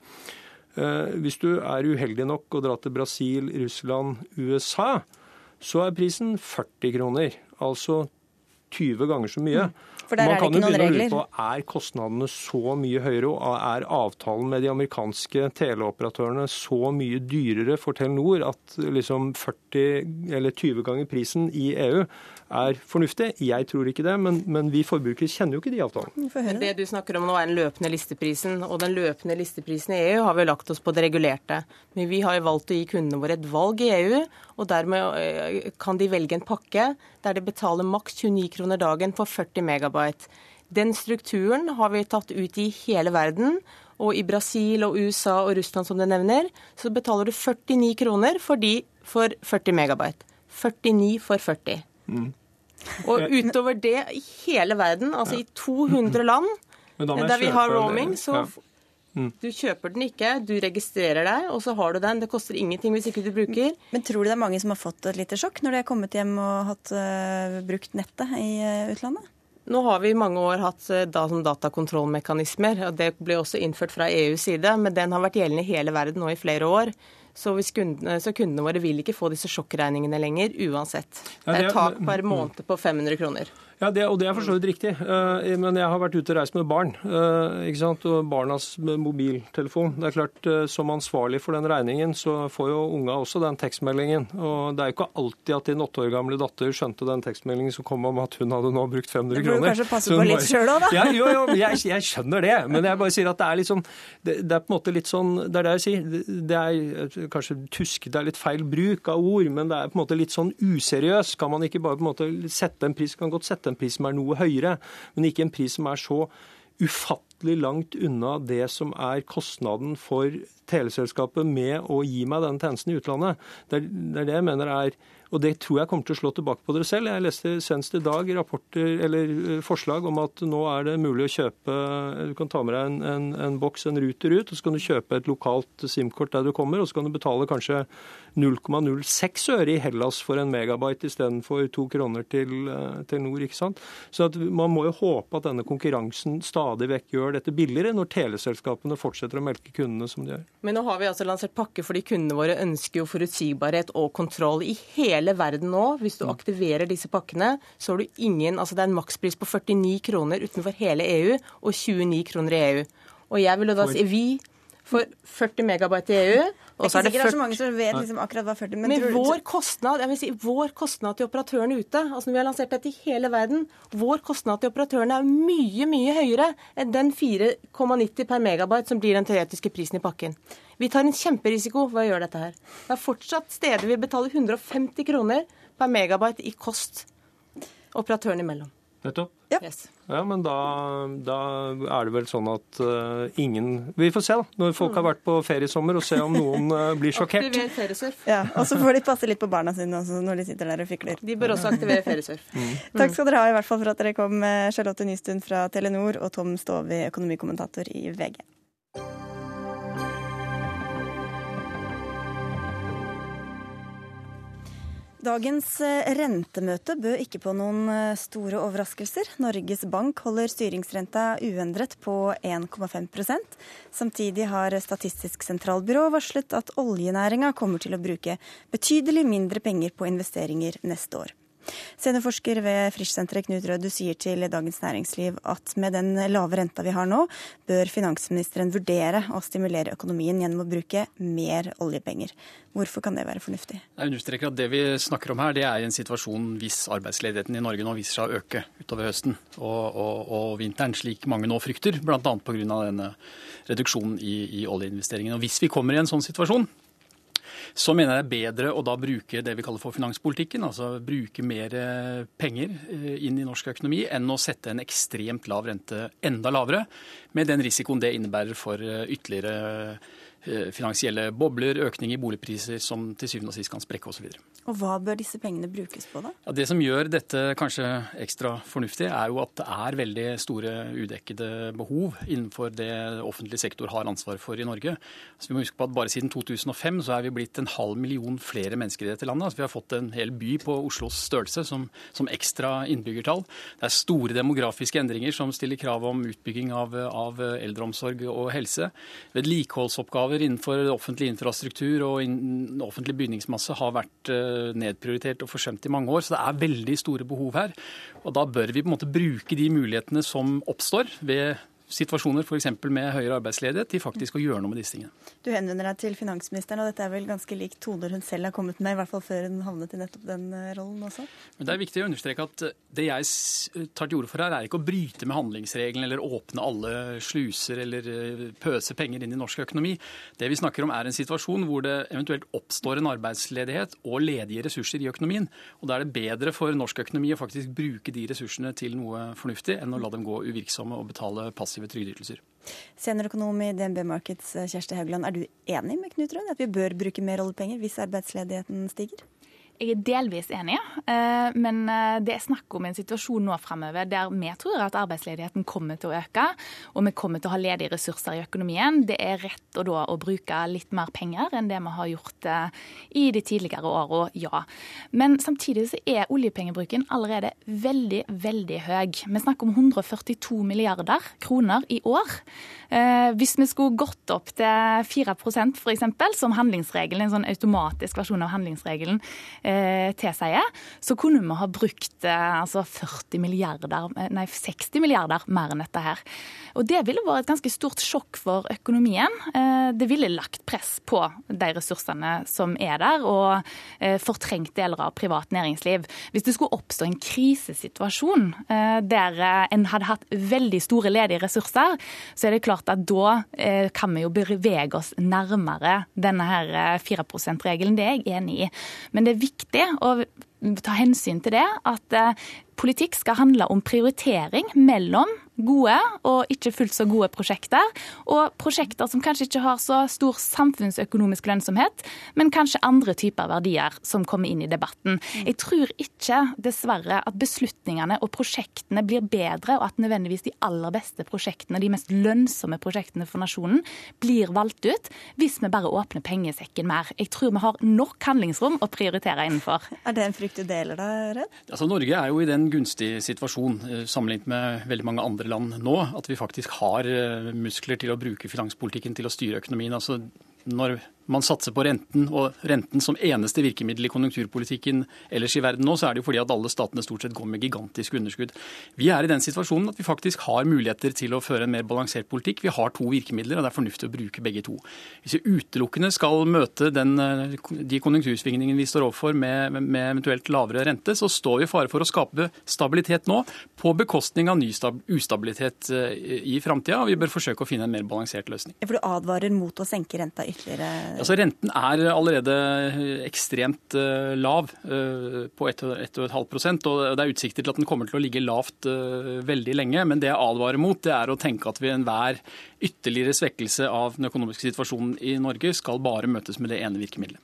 Eh, hvis du er uheldig nok og drar til Brasil, Russland, USA, så er prisen 40 kroner. Altså 20 ganger så mye. Mm. For der Man er det ikke noen regler. På, er kostnadene så mye høyere, og er avtalen med de amerikanske teleoperatørene så mye dyrere for Telenor at liksom 40 eller 20 ganger prisen i EU er fornuftig. Jeg tror ikke det, men, men vi forbrukere kjenner jo ikke de avtalene. Det du snakker om nå er den løpende listeprisen, og den løpende listeprisen i EU har vi lagt oss på det regulerte. Men vi har jo valgt å gi kundene våre et valg i EU, og dermed eh, kan de velge en pakke der de betaler maks 29 kroner dagen for 40 megabyte. Den strukturen har vi tatt ut i hele verden. Og i Brasil og USA og Russland, som du nevner, så betaler du 49 kroner for de for 40 megabyte. 49 for 40. Mm. Og utover det i hele verden, altså i 200 land der vi har roaming, så mm. du kjøper den ikke, du registrerer deg, og så har du den. Det koster ingenting hvis ikke du bruker. Men tror du det er mange som har fått et lite sjokk når de har kommet hjem og hatt uh, brukt nettet i uh, utlandet? Nå har vi i mange år hatt uh, da, datakontrollmekanismer. og Det ble også innført fra EUs side, men den har vært gjeldende i hele verden nå i flere år. Så, kundene, så, kundene, våre vil ikke få disse sjokkregningene lenger uansett. Det er et tak per måned på 500 kroner. Ja, det, og det er for så vidt riktig. Uh, men jeg har vært ute og reist med barn. Uh, ikke sant? Og barnas mobiltelefon. Det er klart, uh, Som ansvarlig for den regningen, så får jo unga også den tekstmeldingen. Og det er jo ikke alltid at din åtte år gamle datter skjønte den tekstmeldingen som kom om at hun hadde nå brukt 500 kroner. Det burde kanskje passe på litt sjøl òg, da. Ja, jo, jo, jeg, jeg, skjønner det. Men jeg bare sier at det er litt sånn Det, det er på en måte litt sånn Det er det jeg sier. Det, er kanskje tuskete, det er litt feil bruk av ord, men det er på en måte litt sånn useriøst. Kan man ikke bare på en måte sette en pris, kan godt sette en pris som er noe høyere, men ikke en pris som er så ufattelig langt unna det som er kostnaden for teleselskapet med å gi meg den tjenesten i utlandet. Det er, det er det jeg mener er og det tror jeg kommer til å slå tilbake på dere selv. Jeg leste senest i dag rapporter, eller eh, forslag om at nå er det mulig å kjøpe Du kan ta med deg en, en, en boks, en ruter ut, og så kan du kjøpe et lokalt SIM-kort der du kommer, og så kan du betale kanskje 0,06 øre i Hellas for en megabyte istedenfor to kroner til, eh, til nord. ikke sant? Så Man må jo håpe at denne konkurransen stadig vekk gjør dette billigere, når teleselskapene fortsetter å melke kundene som de gjør. Men nå har vi altså lansert pakke fordi kundene våre ønsker jo forutsigbarhet og kontroll i hele verden nå. Hvis du mm. aktiverer disse pakkene, så har du ingen Altså det er en makspris på 49 kroner utenfor hele EU og 29 kroner i EU. Og jeg vil jo da si vi for 40 megabyte i EU. Og så er det 40... så mange som vet liksom akkurat hva 40 Men, men vår kostnad si, vår kostnad til operatørene ute, altså når vi har lansert dette i hele verden, vår kostnad til operatørene er mye, mye høyere enn den 4,90 per megabyte som blir den teoretiske prisen i pakken. Vi tar en kjemperisiko ved å gjøre dette her. Det er fortsatt steder vi betaler 150 kroner per megabyte i kost operatørene imellom. Nettopp. Ja. Yes. ja, men da, da, er det vel sånn at uh, ingen Vi får se, da, når folk har vært på feriesommer, og se om noen uh, blir (laughs) sjokkert. Aktiver feriesurf. Ja, Og så får de passe litt på barna sine også når de sitter der og fikler. De bør også aktivere feriesurf. Mm. (laughs) Takk skal dere ha i hvert fall for at dere kom, eh, Charlotte Nystuen fra Telenor og Tom Stove, økonomikommentator i VG. Dagens eh, rentemøte bød ikke på noen eh, store overraskelser. Norges Bank holder styringsrenta uendret på 1,5% Samtidig har Statistisk sentralbyrå varslet at oljenæringa kommer til å bruke betydelig mindre penger på investeringer neste år. Seniorforsker ved Frischsenteret Knut Rød, du sier til Dagens Næringsliv at med den lave renta vi har nå, bør finansministeren vurdere å stimulere økonomien gjennom å bruke mer oljepenger. Hvorfor kan det være fornuftig? Jeg understreker at Det vi snakker om her, det er en situasjon hvis arbeidsledigheten i Norge nå viser seg å øke utover høsten og, og, og vinteren, slik mange nå frykter, bl.a. pga. denne reduksjonen i, i oljeinvesteringene. Hvis vi kommer i en sånn situasjon, så mener jeg det er bedre å da bruke det vi kaller for finanspolitikken, altså bruke mer eh, penger eh, inn i norsk økonomi, enn å sette en ekstremt lav rente enda lavere, med den risikoen det innebærer for eh, ytterligere finansielle bobler, økning i boligpriser som til syvende og sist kan sprekke osv. Og Hva bør disse pengene brukes på, da? Ja, det som gjør dette kanskje ekstra fornuftig, er jo at det er veldig store udekkede behov innenfor det offentlig sektor har ansvar for i Norge. Så vi må huske på at Bare siden 2005 så er vi blitt en halv million flere mennesker i dette landet. Altså vi har fått en hel by på Oslos størrelse som, som ekstra innbyggertall. Det er store demografiske endringer som stiller krav om utbygging av, av eldreomsorg og helse. Vedlikeholdsoppgaver innenfor offentlig infrastruktur og in, offentlig bygningsmasse har vært eh, nedprioritert og forsømt i mange år. Så det er veldig store behov her. Og da bør vi på en måte bruke de mulighetene som oppstår ved situasjoner f.eks. med høyere arbeidsledighet, til faktisk å gjøre noe med disse tingene. Du henvender deg til finansministeren, og dette er vel ganske lik toner hun selv har kommet med, i hvert fall før hun havnet i nettopp den eh, rollen også? Men Det er viktig å understreke at eh, det jeg tar til orde for her, er ikke å bryte med handlingsregelen eller åpne alle sluser eller eh, pøse penger inn i norsk økonomi. Det vi snakker om er en situasjon hvor det eventuelt oppstår en arbeidsledighet og ledige ressurser i økonomien. Og Da er det bedre for norsk økonomi å faktisk bruke de ressursene til noe fornuftig, enn å la dem gå uvirksomme og betale passive passive trygdeytelser. Seniorøkonom i DNB Markets Kjersti Haugland, er du enig med Knut Rønn at vi bør bruke mer oljepenger hvis arbeidsledigheten stiger? Jeg er delvis enig, eh, men eh, det er snakk om en situasjon nå fremover der vi tror at arbeidsledigheten kommer til å øke, og vi kommer til å ha ledige ressurser i økonomien. Det er rett og da å bruke litt mer penger enn det vi har gjort eh, i de tidligere åra, ja. Men samtidig så er oljepengebruken allerede veldig, veldig høy. Vi snakker om 142 milliarder kroner i år. Hvis vi skulle gått opp til 4% f.eks., som handlingsregelen, en sånn automatisk versjon av handlingsregelen, eh, tilsier, så kunne vi ha brukt eh, altså 40 milliarder, eh, nei 60 milliarder mer enn dette her. Og Det ville vært et ganske stort sjokk for økonomien. Eh, det ville lagt press på de ressursene som er der, og eh, fortrengt deler av privat næringsliv. Hvis det skulle oppstå en krisesituasjon eh, der en hadde hatt veldig store ledige ressurser, så er det klart at da kan vi jo bevege oss nærmere denne her 4 %-regelen. Det er jeg enig i. Men det er viktig å ta hensyn til det at politikk skal handle om prioritering mellom gode og ikke fullt så gode prosjekter, og prosjekter som kanskje ikke har så stor samfunnsøkonomisk lønnsomhet, men kanskje andre typer verdier som kommer inn i debatten. Jeg tror ikke, dessverre, at beslutningene og prosjektene blir bedre, og at nødvendigvis de aller beste prosjektene, de mest lønnsomme prosjektene for nasjonen, blir valgt ut hvis vi bare åpner pengesekken mer. Jeg tror vi har nok handlingsrom å prioritere innenfor. Er det en frykt du deler, da, Redd? Altså, Norge er jo i den gunstig situasjon eh, sammenlignet med veldig mange andre land nå, at vi faktisk har eh, muskler til å bruke finanspolitikken til å styre økonomien. Altså, når man satser på renten, og renten som eneste virkemiddel i konjunkturpolitikken ellers i verden nå, så er det jo fordi at alle statene stort sett går med gigantiske underskudd. Vi er i den situasjonen at vi faktisk har muligheter til å føre en mer balansert politikk. Vi har to virkemidler, og det er fornuftig å bruke begge to. Hvis vi utelukkende skal møte den, de konjunktursvingningene vi står overfor med, med, eventuelt lavere rente, så står vi i fare for å skape stabilitet nå på bekostning av ny ustabilitet eh, i framtida. Vi bør forsøke å finne en mer balansert løsning. For du advarer mot å senke renta ytterligere? Altså, renten er allerede ekstremt uh, lav, uh, på 1,5 prosent, og det er utsikter til at den kommer til å ligge lavt veldig lenge. Men det jeg advarer mot, det er å tenke at ved enhver ytterligere svekkelse av den økonomiske situasjonen i Norge skal bare møtes med det ene virkemidlet.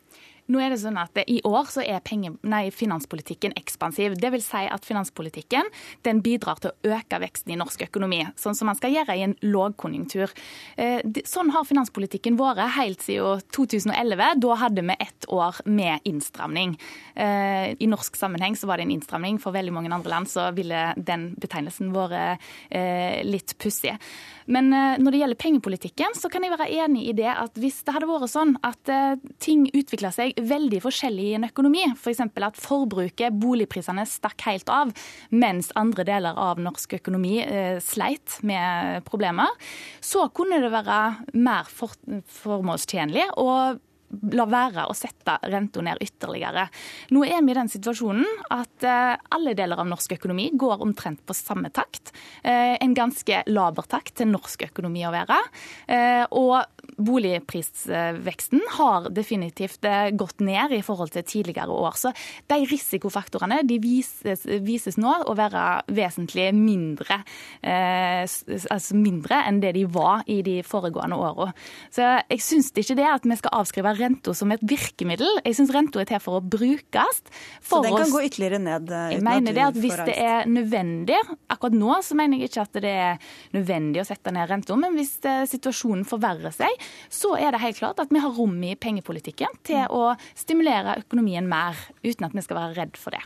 Nå er det sånn at I år så er penge, nei, finanspolitikken ekspansiv. Det vil si at finanspolitikken den bidrar til å øke veksten i norsk økonomi, sånn som man skal gjøre i en lågkonjunktur. Eh, sånn har finanspolitikken vært helt siden 2011. Da hadde vi ett år med innstramning. Eh, I norsk sammenheng så var det en innstramning. For veldig mange andre land så ville den betegnelsen vært eh, litt pussig. Men når det gjelder pengepolitikken, så kan jeg være enig i det at hvis det hadde vært sånn at ting utvikla seg veldig forskjellig i en økonomi. F.eks. For at forbruket, boligprisene, stakk helt av, mens andre deler av norsk økonomi eh, sleit med problemer. Så kunne det være mer for, formålstjenlig å la være å sette renta ned ytterligere. Nå er vi i den situasjonen at eh, alle deler av norsk økonomi går omtrent på samme takt. Eh, en ganske laber takt til norsk økonomi å være. Eh, og boligprisveksten har definitivt gått ned i forhold til tidligere år. Så de risikofaktorene de vises, vises nå å være vesentlig mindre, altså mindre enn det de var i de foregående årene. Så jeg syns ikke det at vi skal avskrive renta som et virkemiddel. Jeg syns renta er til for å brukes. For så den kan oss... gå ytterligere ned? Eh, jeg mener det at Hvis det er nødvendig Akkurat nå så mener jeg ikke at det er nødvendig å sette ned renta, men hvis eh, situasjonen forverrer seg, så er det helt klart at vi har rom i pengepolitikken til mm. å stimulere økonomien mer, uten at vi skal være redd for det.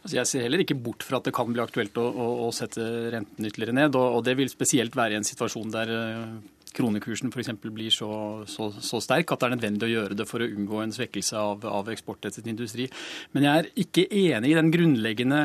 Altså jeg ser heller ikke bort fra at det kan bli aktuelt å, å, å sette renten ytterligere ned. Og, og, det vil spesielt være i en situasjon der eh, kronekursen f.eks. blir så, så, så, sterk at det er nødvendig å gjøre det for å unngå en svekkelse av, av eksportrettet industri. Men jeg er ikke enig i den grunnleggende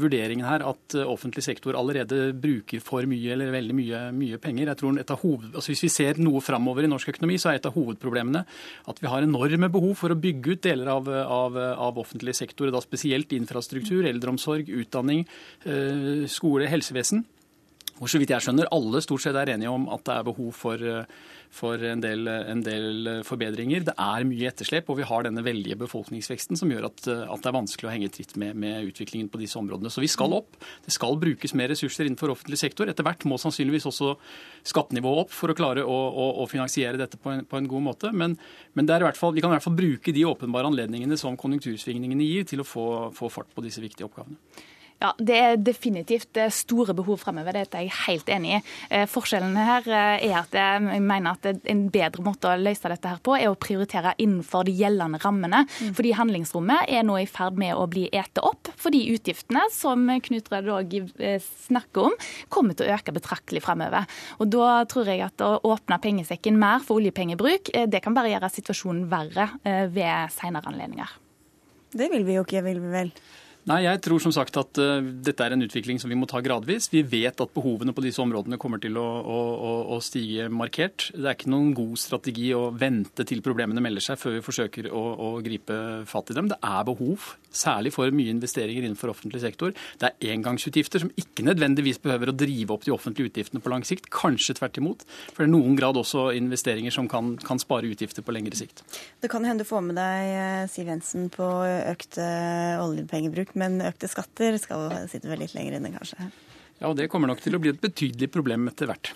vurderingen her at eh, offentlig sektor allerede bruker for mye eller veldig mye, mye penger. Jeg tror hoved, altså Hvis vi ser noe framover i norsk økonomi, så er et av hovedproblemene at vi har enorme behov for å bygge ut deler av, av, av offentlig sektor, da spesielt infrastruktur, eldreomsorg, utdanning, eh, skole, helsevesen hvor så vidt jeg skjønner alle stort sett er enige om at det er behov for, for en, del, en, del, forbedringer. Det er mye etterslep, og vi har denne veldige befolkningsveksten som gjør at, at det er vanskelig å henge tritt med, med, utviklingen på disse områdene. Så vi skal opp. Det skal brukes mer ressurser innenfor offentlig sektor. Etter hvert må sannsynligvis også skattenivået opp for å klare å, å, å finansiere dette på en, på en, god måte. Men, men fall, vi kan i hvert fall bruke de åpenbare anledningene som konjunktursvingningene gir, til å få, få fart på disse viktige oppgavene. Ja, Det er definitivt eh, store behov fremover, det er jeg helt enig i. Forskjellene forskjellen her eh, er at jeg mener at en bedre måte å løse dette her på, er å prioritere innenfor de gjeldende rammene. Mm. Fordi handlingsrommet er nå i ferd med å bli ete opp. Fordi utgiftene, som Knut Rød òg snakker om, kommer til å øke betraktelig fremover. Og da tror jeg at å åpne pengesekken mer for oljepengebruk, det kan bare gjøre situasjonen verre ved senere anledninger. Det vil vi jo ikke, vil vi vel? Nei, jeg tror som sagt at uh, dette er en utvikling som vi må ta gradvis. Vi vet at behovene på disse områdene kommer til å, å, å, stige markert. Det er ikke noen god strategi å vente til problemene melder seg før vi forsøker å, å gripe fatt i dem. Det er behov, særlig for mye investeringer innenfor offentlig sektor. Det er engangsutgifter som ikke nødvendigvis behøver å drive opp de offentlige utgiftene på lang sikt. Kanskje tvert imot. For det er noen grad også investeringer som kan, kan spare utgifter på lengre sikt. Det kan hende du får med deg eh, Siv Jensen på økt oljepengebruk men økte skatter skal sitte vel litt lenger inne, kanskje. Ja, og det kommer nok til å bli et betydelig problem etter hvert.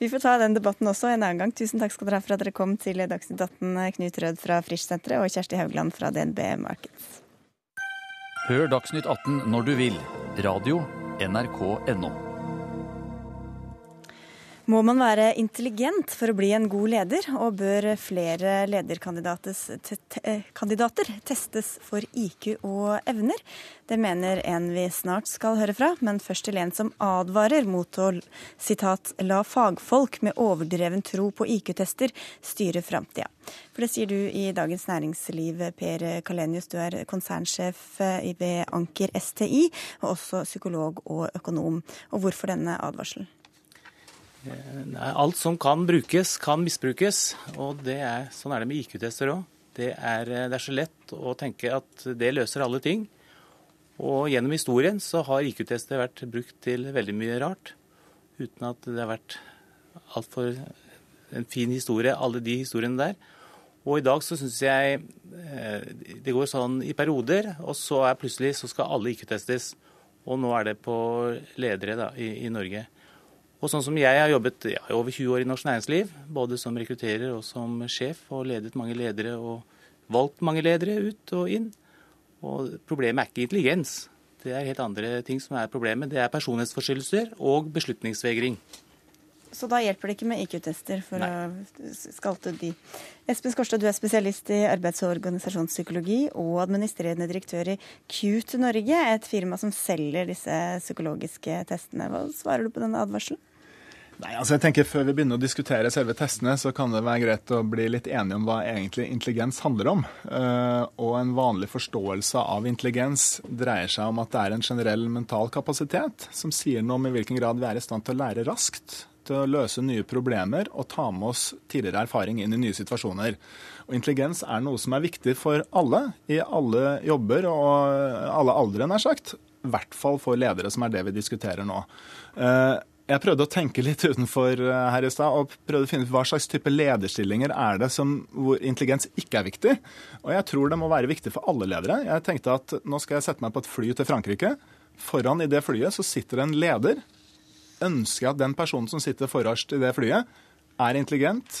Vi får ta den debatten også en annen gang. Tusen takk skal dere ha for at dere kom til Dagsnytt 18, Knut Rød fra Frisch-senteret og Kjersti Haugland fra DNB Markets. Hør Dagsnytt 18 når du vil. Radio NRK.no. Må man være intelligent for å bli en god leder, og bør flere lederkandidater testes for IQ og evner? Det mener en vi snart skal høre fra, men først til en som advarer mot å citat, la fagfolk med overdreven tro på IQ-tester styre framtida. For det sier du i Dagens Næringsliv, Per Kalenius. Du er konsernsjef ved Anker STI, og også psykolog og økonom. Og hvorfor denne advarselen? Nei, alt som kan brukes, kan misbrukes. Og er, sånn er det med IQ-tester òg. Det, det, er så lett å tenke at det løser alle ting. Og gjennom historien så har IQ-tester vært brukt til veldig mye rart. Uten at det har vært altfor en fin historie, alle de historiene der. Og i dag så syns jeg eh, det går sånn i perioder, og så er plutselig så skal alle IQ-testes. Og nå er det på ledere da, i, i Norge. Og sånn som jeg har jobbet ja, over 20 år i norsk næringsliv, både som rekrutterer og som sjef, og ledet mange ledere og valgt mange ledere ut og inn. Og problemet er ikke intelligens. Det er helt andre ting som er problemet. Det er personlighetsforstyrrelser og beslutningsvegring. Så da hjelper det ikke med IQ-tester for Nei. å skalte de. Espen Skårstad, du er spesialist i arbeids- og organisasjonspsykologi og administrerende direktør i Cute Norge, et firma som selger disse psykologiske testene. Hva svarer du på denne advarselen? Nei, altså jeg tenker Før vi begynner å diskutere selve testene, så kan det være greit å bli litt enige om hva egentlig intelligens handler om. Uh, og en vanlig forståelse av intelligens dreier seg om at det er en generell mental kapasitet som sier noe om i hvilken grad vi er i stand til å lære raskt, til å løse nye problemer og ta med oss tidligere erfaring inn i nye situasjoner. Og Intelligens er noe som er viktig for alle, i alle jobber og alle aldre, nær sagt. I hvert fall for ledere, som er det vi diskuterer nå. Jeg prøvde å tenke litt utenfor eh, her i stad og prøvde å finne ut hva slags type lederstillinger er det som, hvor intelligens ikke er viktig. Og jeg tror det må være viktig for alle ledere. Jeg tenkte at nå skal jeg sette meg på et fly til Frankrike. Foran i det flyet så sitter en leder. Ønsker jeg at den personen som sitter forrest i det flyet, er intelligent,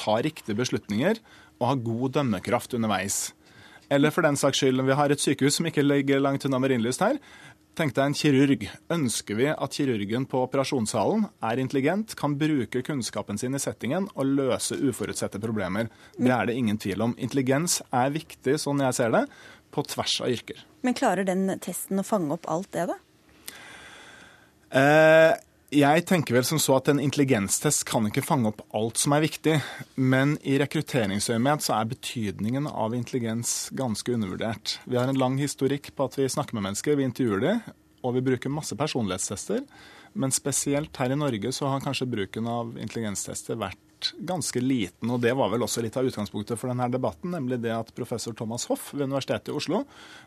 tar riktige beslutninger og har god dømmekraft underveis. Eller for den saks skyld, vi har et sykehus som ikke ligger langt unna Marienlyst her. Tenk deg en kirurg. Ønsker vi at kirurgen på operasjonssalen er intelligent, kan bruke kunnskapen sin i settingen og løse uforutsette problemer? Det er det ingen tvil om. Intelligens er viktig, sånn jeg ser det, på tvers av yrker. Men klarer den testen å fange opp alt det, da? Eh, jeg tenker vel som så at En intelligenstest kan ikke fange opp alt som er viktig. Men i rekrutteringsøyemed så er betydningen av intelligens ganske undervurdert. Vi har en lang historikk på at vi snakker med mennesker, vi intervjuer dem, og vi bruker masse personlighetstester. Men spesielt her i Norge så har kanskje bruken av intelligenstester vært ganske liten. og Det var vel også litt av utgangspunktet for denne debatten, nemlig det at professor Thomas Hoff ved Universitetet i Oslo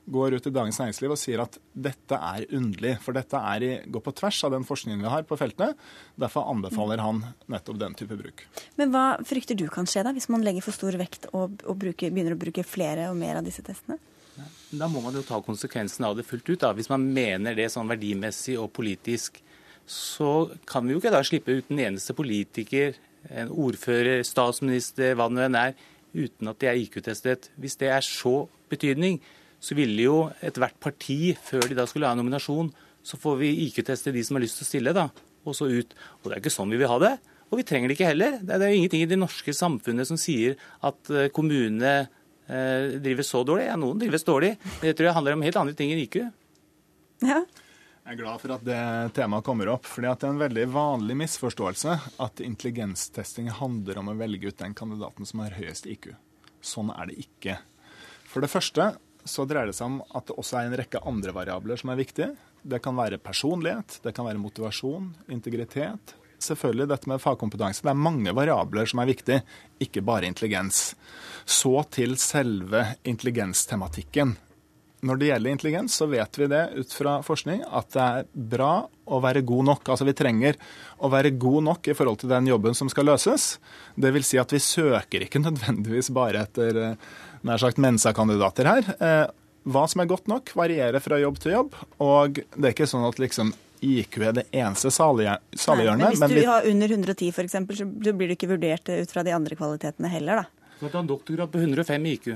går ut i Dagens Næringsliv og sier at dette er underlig. For dette er i, går på tvers av den forskningen vi har på feltet. Derfor anbefaler han nettopp den type bruk. Men hva frykter du kan skje da, hvis man legger for stor vekt og, og bruker, begynner å bruke flere og mer av disse testene? Da må man jo ta konsekvensen av det fullt ut. da. Hvis man mener det sånn verdimessig og politisk, så kan vi jo ikke da slippe ut en eneste politiker en ordfører, statsminister, hva det nå er, uten at de er IQ-testet. Hvis det er så betydning, så ville jo ethvert parti, før de da skulle ha en nominasjon, så får vi IQ-teste de som har lyst til å stille, da, og så ut. Og det er ikke sånn vi vil ha det. Og vi trenger det ikke heller. Det er jo ingenting i det norske samfunnet som sier at eh, kommunene eh, drives så dårlig. Ja, noen drives dårlig. Men det tror jeg handler om helt andre ting enn IQ. Ja, jeg er glad for at det temaet kommer opp. fordi det er en veldig vanlig misforståelse at intelligenstesting handler om å velge ut den kandidaten som har høyest IQ. Sånn er det ikke. For det første så dreier det seg om at det også er en rekke andre variabler som er viktige. Det kan være personlighet, det kan være motivasjon, integritet. Selvfølgelig dette med fagkompetanse. Det er mange variabler som er viktige, ikke bare intelligens. Så til selve intelligenstematikken. Når det gjelder intelligens, så vet vi det ut fra forskning at det er bra å være god nok. Altså vi trenger å være god nok i forhold til den jobben som skal løses. Det vil si at vi søker ikke (laughs) nødvendigvis bare etter eh, nær sagt Mensa-kandidater her. Eh, hva som er godt nok, varierer fra jobb til jobb. Og det er ikke sånn at liksom IQ er det eneste saliggjørende. Men hvis du har under 110 f.eks., så blir du ikke vurdert ut fra de andre kvalitetene heller, da. Du kan ta en doktorgrad på 105 IQ.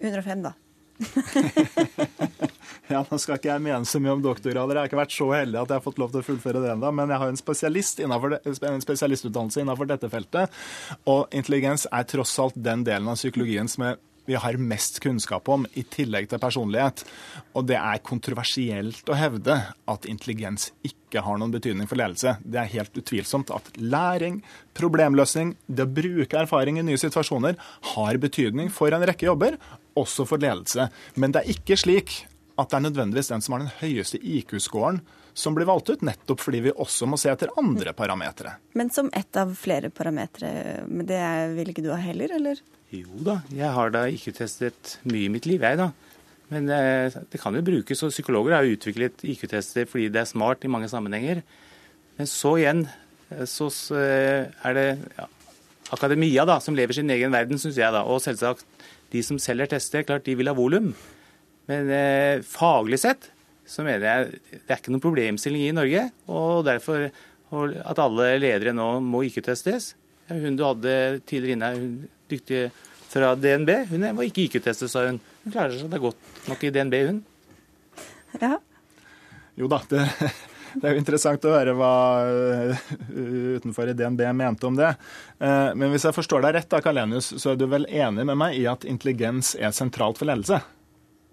105, da. (laughs) ja, Nå skal ikke jeg mene så mye om doktorgrader. Jeg har ikke vært så heldig at jeg har fått lov til å fullføre det ennå. Men jeg har en, spesialist det, en spesialistutdannelse innenfor dette feltet. Og intelligens er tross alt den delen av psykologien som er vi har mest kunnskap om, i tillegg til personlighet. Og det er kontroversielt å hevde at intelligens ikke har noen betydning for ledelse. Det er helt utvilsomt at læring, problemløsning, det å bruke erfaring i nye situasjoner har betydning for en rekke jobber, også for ledelse. Men det er ikke slik at det er nødvendigvis den som har den høyeste IQ-scoren som blir valgt ut, nettopp fordi vi også må se etter andre parametere. Men som ett av flere parametere. Men det vil ikke du ha heller, eller? Jo da, jeg har da IQ-testet mye i mitt liv, jeg da. Men eh, det kan jo brukes, og psykologer har jo utviklet IQ-tester fordi det er smart i mange sammenhenger. Men så igjen eh, så eh, er det ja, akademia da, som lever sin egen verden, syns jeg. da, Og selvsagt de som selger tester, klart de vil ha volum. Men eh, faglig sett så mener jeg det er ikke noen problemstilling i Norge. Og derfor at alle ledere nå må IQ-testes. Hun du hadde tidligere inne, hun dyktige fra DNB, hun var ikke IQ-testet, sa hun. Hun klarer seg det er godt nok i DNB, hun. Ja. Jo da, det, det er jo interessant å høre hva uh, utenfor i DNB mente om det. Uh, men hvis jeg forstår deg rett, da, Kalenius, så er du vel enig med meg i at intelligens er sentralt for ledelse?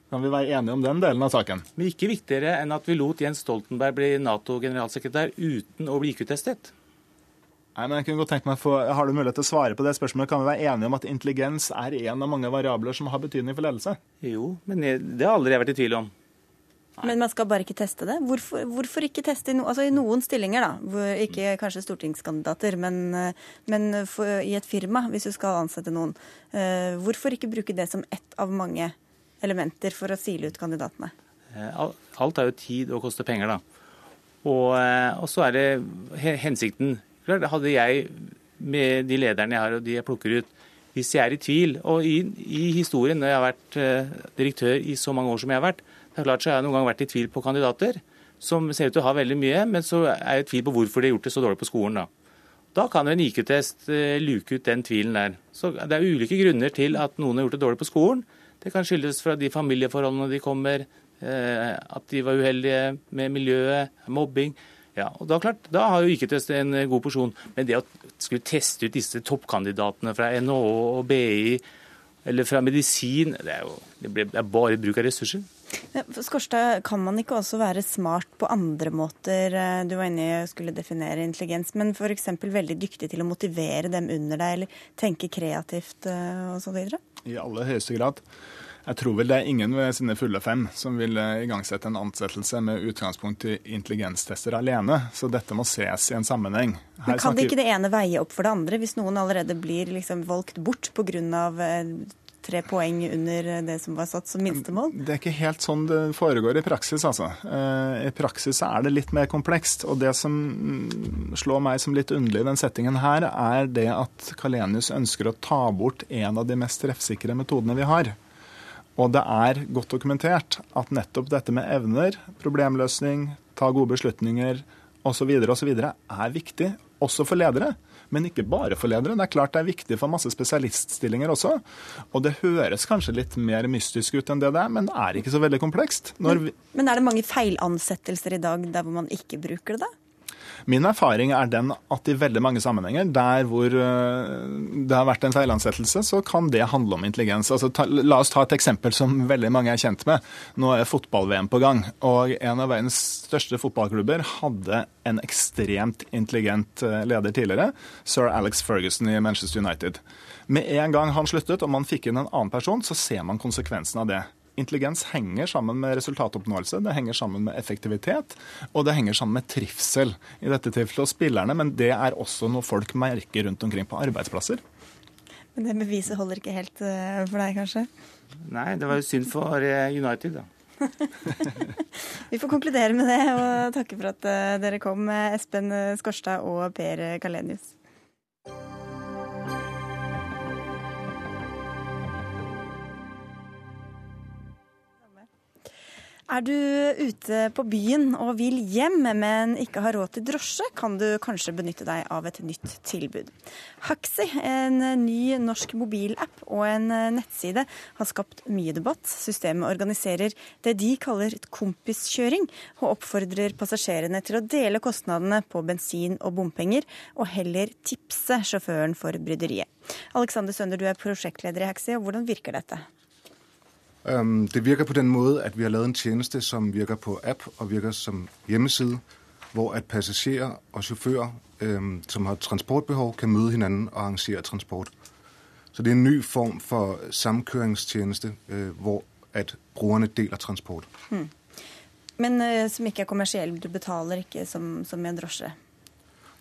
Kan vi være enige om den delen av saken? Men ikke viktigere enn at vi lot Jens Stoltenberg bli Nato-generalsekretær uten å bli IQ-testet. Nei, men jeg kunne godt tenkt meg for, Har du mulighet til å svare på det spørsmålet? Kan vi være enige om at intelligens er en av mange variabler som har betydning for ledelse? Jo, men det har aldri jeg vært i tvil om. Men man skal bare ikke teste det? Hvorfor, hvorfor ikke teste i, no, altså i, noen stillinger, da? Ikke kanskje stortingskandidater, men, men for, i et firma, hvis du skal ansette noen. Uh, hvorfor ikke bruke det som ett av mange elementer for å sile ut kandidatene? Eh, alt er jo tid og koster penger, da. Og, eh, og så er det hensikten. Hadde jeg med de lederne jeg har og de jeg plukker ut, hvis jeg er i tvil Og i, i historien, når jeg har vært direktør i så mange år som jeg har vært, det er klart så har jeg noen gang vært i tvil på kandidater som ser ut til å ha veldig mye, men så er jeg i tvil på hvorfor de har gjort det så dårlig på skolen. Da Da kan en IQ-test eh, luke ut den tvilen der. Så Det er ulike grunner til at noen har gjort det dårlig på skolen. Det kan skyldes fra de familieforholdene de kommer, eh, at de var uheldige med miljøet, mobbing. Ja, og Da klart, da har jo IQ-test en god porsjon. Men det å skulle teste ut disse toppkandidatene fra NHO og BI eller fra medisin, det er jo det er bare bruk av ressurser. Skorstad, kan man ikke også være smart på andre måter? Eh, du var inne i å skulle definere intelligens, men f.eks. veldig dyktig til å motivere dem under deg, eller tenke kreativt eh, osv.? I aller høyeste grad. Jeg tror vel det er ingen ved sine fulle fem som vil eh, igangsette en ansettelse med utgangspunkt i intelligenstester alene, så dette må ses i en sammenheng. Her Men Kan det ikke det ene veie opp for det andre, hvis noen allerede blir liksom valgt bort pga tre poeng under det som var satt som minstemål? Det er ikke helt sånn det foregår i praksis, altså. Eh, I praksis er det litt mer komplekst. Og det som slår meg som litt underlig i den settingen her, er det at Kalenius ønsker å ta bort en av de mest treffsikre metodene vi har. Og det er godt dokumentert at nettopp dette med evner, problemløsning, ta gode beslutninger osv. osv. er viktig, også for ledere. Men ikke bare for ledere. Det er klart det er viktig for masse spesialiststillinger også. Og det høres kanskje litt mer mystisk ut enn det det er, men det er ikke så veldig komplekst. Men, men, er det mange feilansettelser i dag der hvor man ikke bruker det? Min erfaring er den at i veldig mange sammenhenger der hvor eh, det har vært en feilansettelse, så kan det handle om intelligens. Altså, ta, la oss ta et eksempel som veldig mange er kjent med. Nå er fotball-VM på gang, og en av verdens største fotballklubber hadde en ekstremt intelligent eh, leder tidligere, sir Alex Ferguson i Manchester United. Med en gang han sluttet og man fikk inn en annen person, så ser man konsekvensen av det. Intelligens henger sammen med resultatoppnåelse, det henger sammen med effektivitet, og det henger sammen med trivsel. I dette tilfellet hos spillerne, men det er også noe folk merker rundt omkring på arbeidsplasser. Men det beviset holder ikke helt eh, for deg, kanskje? Nei, det var jo synd for eh, United, da. (laughs) Vi får konkludere med det og takke for at eh, dere kom, Espen Skorstad og Per Kalenius. Er du ute på byen og vil hjem, men ikke har råd til drosje, kan du kanskje benytte deg av et nytt tilbud. Haxi, en ny norsk mobilapp og en nettside, har skapt mye debatt. Systemet organiserer det de kaller kompiskjøring, og oppfordrer passasjerene til å dele kostnadene på bensin og bompenger, og heller tipse sjåføren for bryderiet. Alexander Sønder, du er prosjektleder i Haxi, og hvordan virker dette? Det virker på den måde, at vi har lavet en tjeneste som virker på app og virker som hjemmeside, hvor at passasjerer og chauffører som har transportbehov, kan møte hinanden og arrangere transport. Så det er en ny form for samkøringstjeneste, øh, hvor at brugerne deler transport. Hmm. Men uh, som ikke er kommersiell, du betaler ikke som, som en drosje?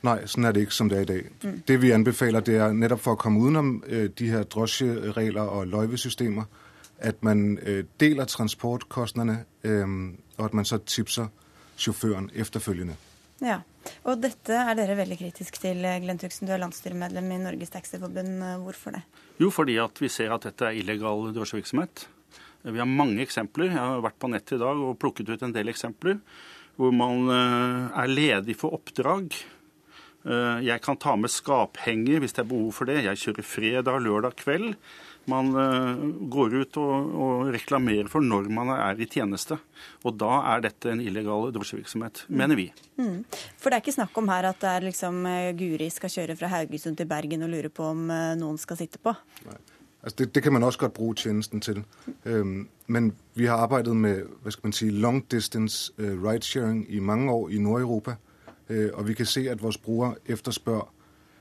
Nei, sånn er det ikke som det er i dag. Mm. Det vi anbefaler, det er nettopp for å komme utenom uh, de her drosjeregler og løyvesystemer, at man øh, deler transportkostnadene, og at man så tipser sjåføren efterfølgende. Ja, og Dette er dere veldig kritisk til, Glenn Tuksen. Du er landsstyremedlem i Norges Taxiforbund. Hvorfor det? Jo, fordi at vi ser at dette er illegal drosjevirksomhet. Vi har mange eksempler. Jeg har vært på nettet i dag og plukket ut en del eksempler hvor man er ledig for oppdrag. Jeg kan ta med skaphenger hvis det er behov for det. Jeg kjører fredag, lørdag kveld man eh, går ut og, og, reklamerer for når man er i tjeneste. Og da er dette en illegal drosjevirksomhet, mm. mener vi. Mm. For det er ikke snakk om her at det er liksom eh, Guri skal kjøre fra Haugesund til Bergen og lure på om eh, noen skal sitte på? Nei. Altså det, det, kan man også godt bruke tjenesten til. Um, men vi har arbeidet med hva skal man si, long distance uh, ridesharing i mange år i Nord-Europa. Uh, og vi kan se at vores brukere etterspør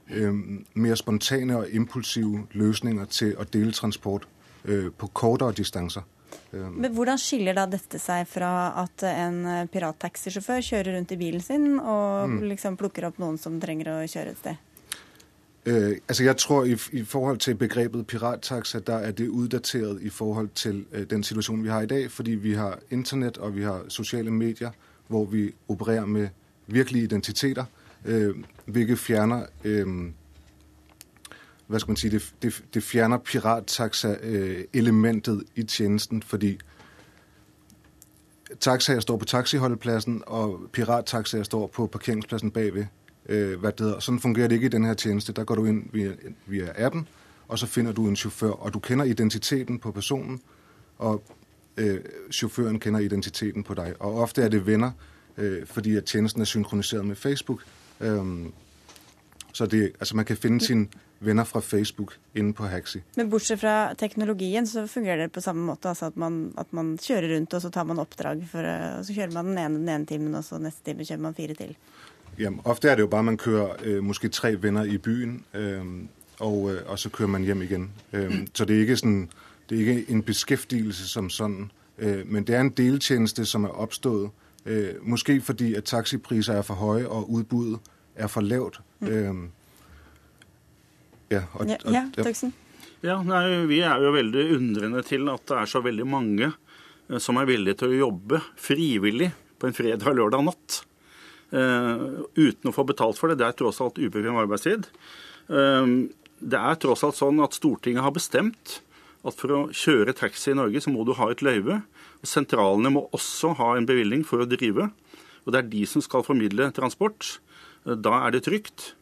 Øh, mer spontane og impulsive løsninger til å dele transport øh, på kortere distanser. Øh. Men Hvordan skiller da dette seg fra at en pirattaxisjåfør kjører rundt i bilen sin og mm. liksom plukker opp noen som trenger å kjøre et sted? Uh, altså jeg tror i, i, forhold til begrepet pirattaxa, der er det utdatert i forhold til uh, den situasjonen vi har i dag. Fordi vi har internett og vi har sosiale medier hvor vi opererer med virkelige identiteter øh, hvilket fjerner øh, hvad skal man sige, det, det, det fjerner pirattaxa-elementet i tjenesten, fordi taxaer står på taxiholdepladsen, og pirattaxaer står på parkeringspladsen bagved. Øh, hvad det hedder. Sådan fungerer det ikke i den her tjeneste. Der går du ind via, via appen, og så finder du en chauffør, og du kender identiteten på personen, og øh, chaufføren kender identiteten på deg. Og ofte er det venner, øh, fordi at tjenesten er synkroniseret med Facebook, Um, så det, altså man kan finne sine venner fra Facebook inne på Haxi. Men bortsett fra teknologien, så fungerer det på samme måte? Altså at man, at man kjører rundt, og så tar man oppdrag, for, og så kjører man den ene, den ene timen, og så neste time kjører man fire til? Ja, ofte er det jo bare man kjører øh, kanskje tre venner i byen, øh, og, øh, og, så kjører man hjem igjen. Øh, så det er ikke, sånn det er ikke en beskæftigelse som sådan, øh, men det er en deltjeneste som er oppstået Øh, måske fordi at taxipriser er for høye og udbuddet er for lavt. Mm. Øh, ja, og, ja, ja, Tøksen? Ja, nei, Vi er jo veldig undrende til at det er så veldig mange eh, som er villige til å jobbe frivillig på en fredag og lørdag natt. Uh, uten å få betalt for det. Det er tross alt ubekvem arbeidstid. Uh, det er tross alt sånn at Stortinget har bestemt at for å kjøre taxi i Norge, så må du ha et løyve. Sentralene må også ha en bevilgning for å drive. Og det er de som skal formidle transport. Da er det trygt.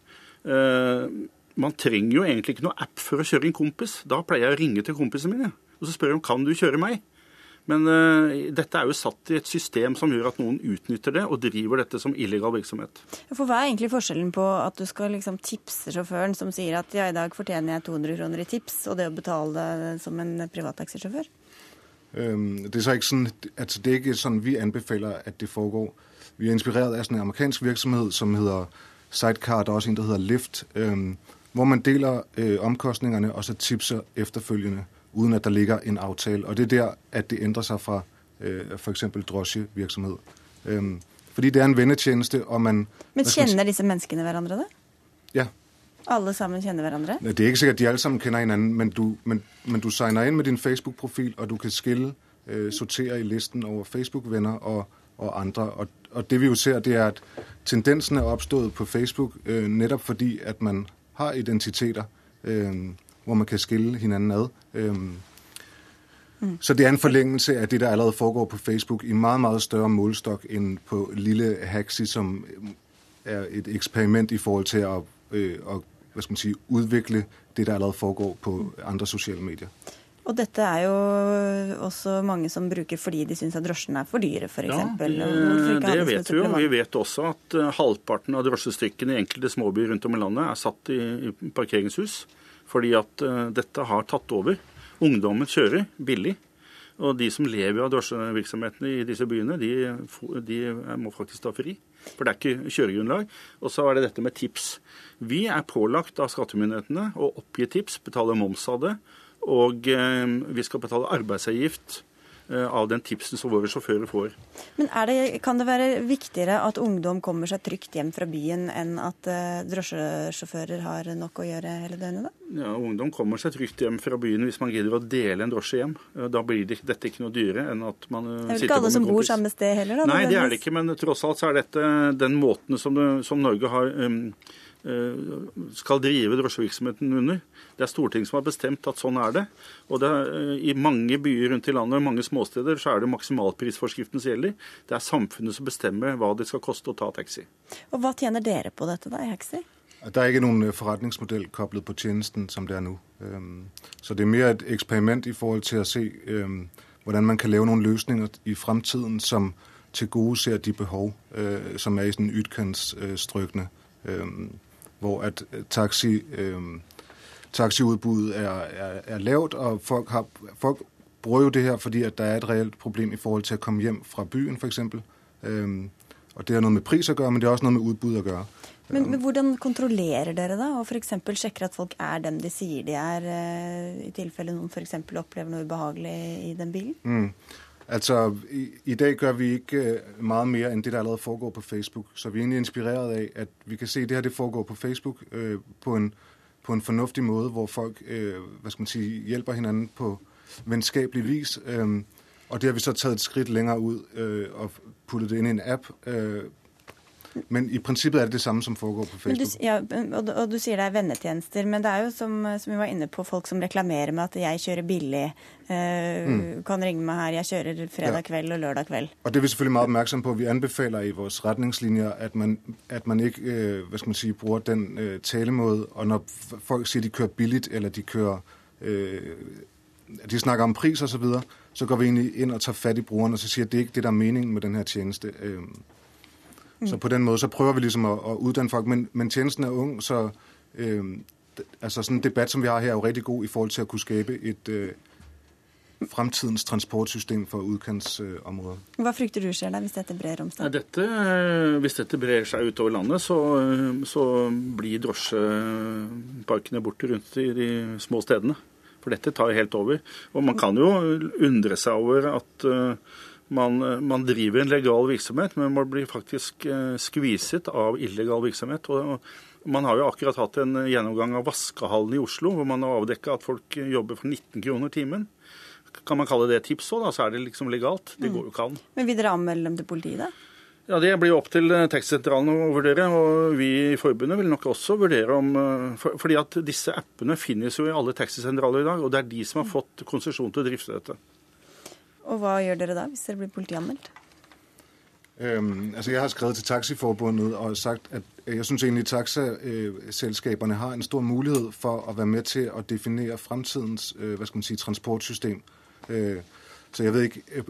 Eh, man trenger jo egentlig ikke noe app for å kjøre en kompis. Da pleier jeg å ringe til kompisene mine og så spør jeg om kan du kjøre meg. Men uh, dette er jo satt i et system som gjør at noen utnytter det og driver dette som illegal virksomhet. For Hva er egentlig forskjellen på at du skal liksom tipse sjåføren som sier at ja, i dag fortjener jeg 200 kroner i tips, og det å betale som en privattaxisjåfør? Det, er så ikke sånn, altså det er ikke sådan, vi anbefaler at det foregår. Vi er inspireret av sådan en amerikansk virksomhet som heter Sidecar. der er også en som heter Lyft. Hvor man deler øh, omkostningene og så tipser efterfølgende uden at der ligger en aftale. Og Det er der at det endrer seg fra øh, eksempel drosjevirksomhet. Um, fordi det er en vennetjeneste. og man... Men kjenner disse menneskene hverandre, da? Ja. Alle sammen kjenner hverandre? Det er ikke sikkert at de alle sammen kjenner hverandre, men du, men, men du signer inn med din Facebook-profil, og du kan skille, eh, sortere i listen over Facebook-venner og, og andre. Og, og, det vi jo ser, det er at tendensen er oppstått på Facebook eh, nettopp fordi at man har identiteter, eh, hvor man kan skille hinanden ad. Øh, mm. Så det er en forlengelse av det, der allerede foregår på Facebook i meget, meget større målestokk enn på lille Haxi, som er et eksperiment i forhold til å, øh, at hvad skal man si, utvikle det, der allerede foregår på andre sosiale medier. Og dette er jo også mange som bruker fordi de syns at drosjene er for dyre, f.eks. Ja, det, det vet vi jo. Vi vet også at uh, halvparten av drosjestykkene i enkelte småbyer rundt om i landet er satt i, i parkeringshus fordi at uh, dette har tatt over. Ungdommen kjører billig. Og de som lever av drosjevirksomhetene i disse byene, de, de må faktisk ta fri. For det er ikke kjøregrunnlag. Og så er det dette med tips. Vi er pålagt av skattemyndighetene å oppgi tips, betale moms av det og eh, vi skal betale arbeidsavgift av den tipsen som våre sjåfører får. Men det, Kan det være viktigere at ungdom kommer seg trygt hjem fra byen, enn at uh, drosjesjåfører har nok å gjøre hele døgnet? da? Ja, Ungdom kommer seg trygt hjem fra byen hvis man gidder å dele en drosje hjem. Da blir det, dette ikke noe dyrere enn at man sitter på en kompis. Det er vel ikke alle som bor samme sted heller? da? Nei, det er det ikke, men tross alt så er dette den måten som, som Norge har um, skal drive drosjevirksomheten under. Det er Stortinget som har bestemt at sånn er det. Og det er, eh, I mange byer rundt i landet og mange småsteder så er det maksimalprisforskriften som gjelder. Det er samfunnet som bestemmer hva det skal koste å ta taxi. Og Hva tjener dere på dette da, i Haxi? Det er ikke noen eh, forretningsmodell koblet på tjenesten som det er nå. Så det er mer et eksperiment i forhold til å se hvordan man kan lage noen løsninger i fremtiden som tilgodeser de behov øh, som er i utkantstrøkene, hvor at øh, taxiudbuddet er, er, er lavt, og folk, har, folk bruger jo det her fordi at der er et reelt problem i forhold til å komme hjem fra byen, f.eks. Um, og det har noe med pris å gøre, men det har også noe med udbud å gøre. Men, men, hvordan kontrollerer dere da, og f.eks. sjekker at folk er dem de sier de er, uh, i tilfelle noen f.eks. opplever noe ubehagelig i den bilen? Mm. Altså, i, i, dag gjør vi ikke mye mer enn det der allerede foregår på Facebook. Så vi er egentlig inspirert av at vi kan se at det her det foregår på Facebook øh, på en på en fornuftig måte, hvor folk øh, hvad skal man sige, hjelper hinanden på vennskapelig vis. Øh, og det har vi så tatt et skritt lenger ut øh, og puttet det inn i en app. Øh, men i prinsippet er det det samme som foregår på Facebook. Du, ja, og, og, du sier det er vennetjenester, men det er jo som, som, vi var inne på, folk som reklamerer med at jeg kjører billig. Uh, mm. Kan ringe meg her, jeg kjører fredag kveld og lørdag kveld. Og det er vi selvfølgelig meget oppmerksom på. Vi anbefaler i våre retningslinjer at man, at man ikke uh, hva skal man si, bruger den uh, talemåde. Og når folk sier de kjører billig, eller de kjører de snakker om pris osv., så, videre, så går vi inn og tar fatt i brukeren og så sier at det er ikke det der er meningen med denne tjeneste. Mm. Så på den måte så prøver vi liksom å, å utdanne folk. Men, men, tjenesten er ung, så øh, altså sådan en debatt som vi har her, er jo riktig god i forhold til å kunne skape et øh, fremtidens transportsystem for utkantsområder. Øh, Hva frykter du skjer da, hvis dette brer om seg? Dette, øh, hvis dette brer seg utover landet, så, øh, så blir drosjeparkene borte rundt i de små stedene. For dette tar helt over. Og man kan jo undre seg over at man, man, driver en legal virksomhet, men man blir faktisk eh, skviset av illegal virksomhet. Og man har jo akkurat hatt en gjennomgang av vaskehallen i Oslo, hvor man har avdekka at folk jobber for 19 kroner timen. Kan man kalle det tips òg, da? Så er det liksom legalt. Det går jo ikke an. Men vil dere anmelde dem til politiet, da? Ja, Det blir opp til eh, tekstsentralen å vurdere. og Vi i forbundet vil nok også vurdere om eh, for, Fordi at disse appene finnes jo i alle taxisentraler i dag, og det er de som har fått konsesjon til å drifte dette. Og hva gjør dere da, hvis dere blir politianmeldt? Um, altså jeg har skrevet til Taxiforbundet og sagt at jeg syns egentlig taxaselskapene har en stor mulighet for å være med til å definere fremtidens uh, hva skal man si, transportsystem. Uh, Så jeg vet ikke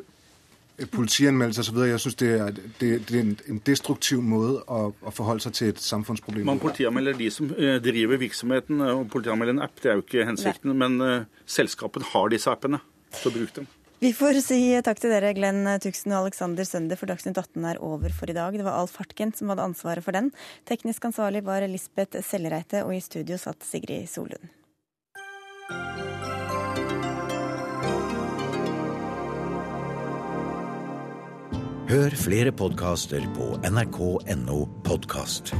politianmeldelser osv. Jeg syns det er, det, det er en, en destruktiv måte å, å, forholde seg til et samfunnsproblem Man politianmelder de som uh, driver virksomheten, og politianmelder en app. Det er jo ikke hensikten. Nei. Men uh, selskapet har disse appene, så bruk dem. Vi får si takk til dere, Glenn Tuxen og Alexander Sønder, for Dagsnytt 18 er over for i dag. Det var Alf Hartken som hadde ansvaret for den. Teknisk ansvarlig var Lisbeth Sellereite, og i studio satt Sigrid Solund. Hør flere podkaster på nrk.no podkast.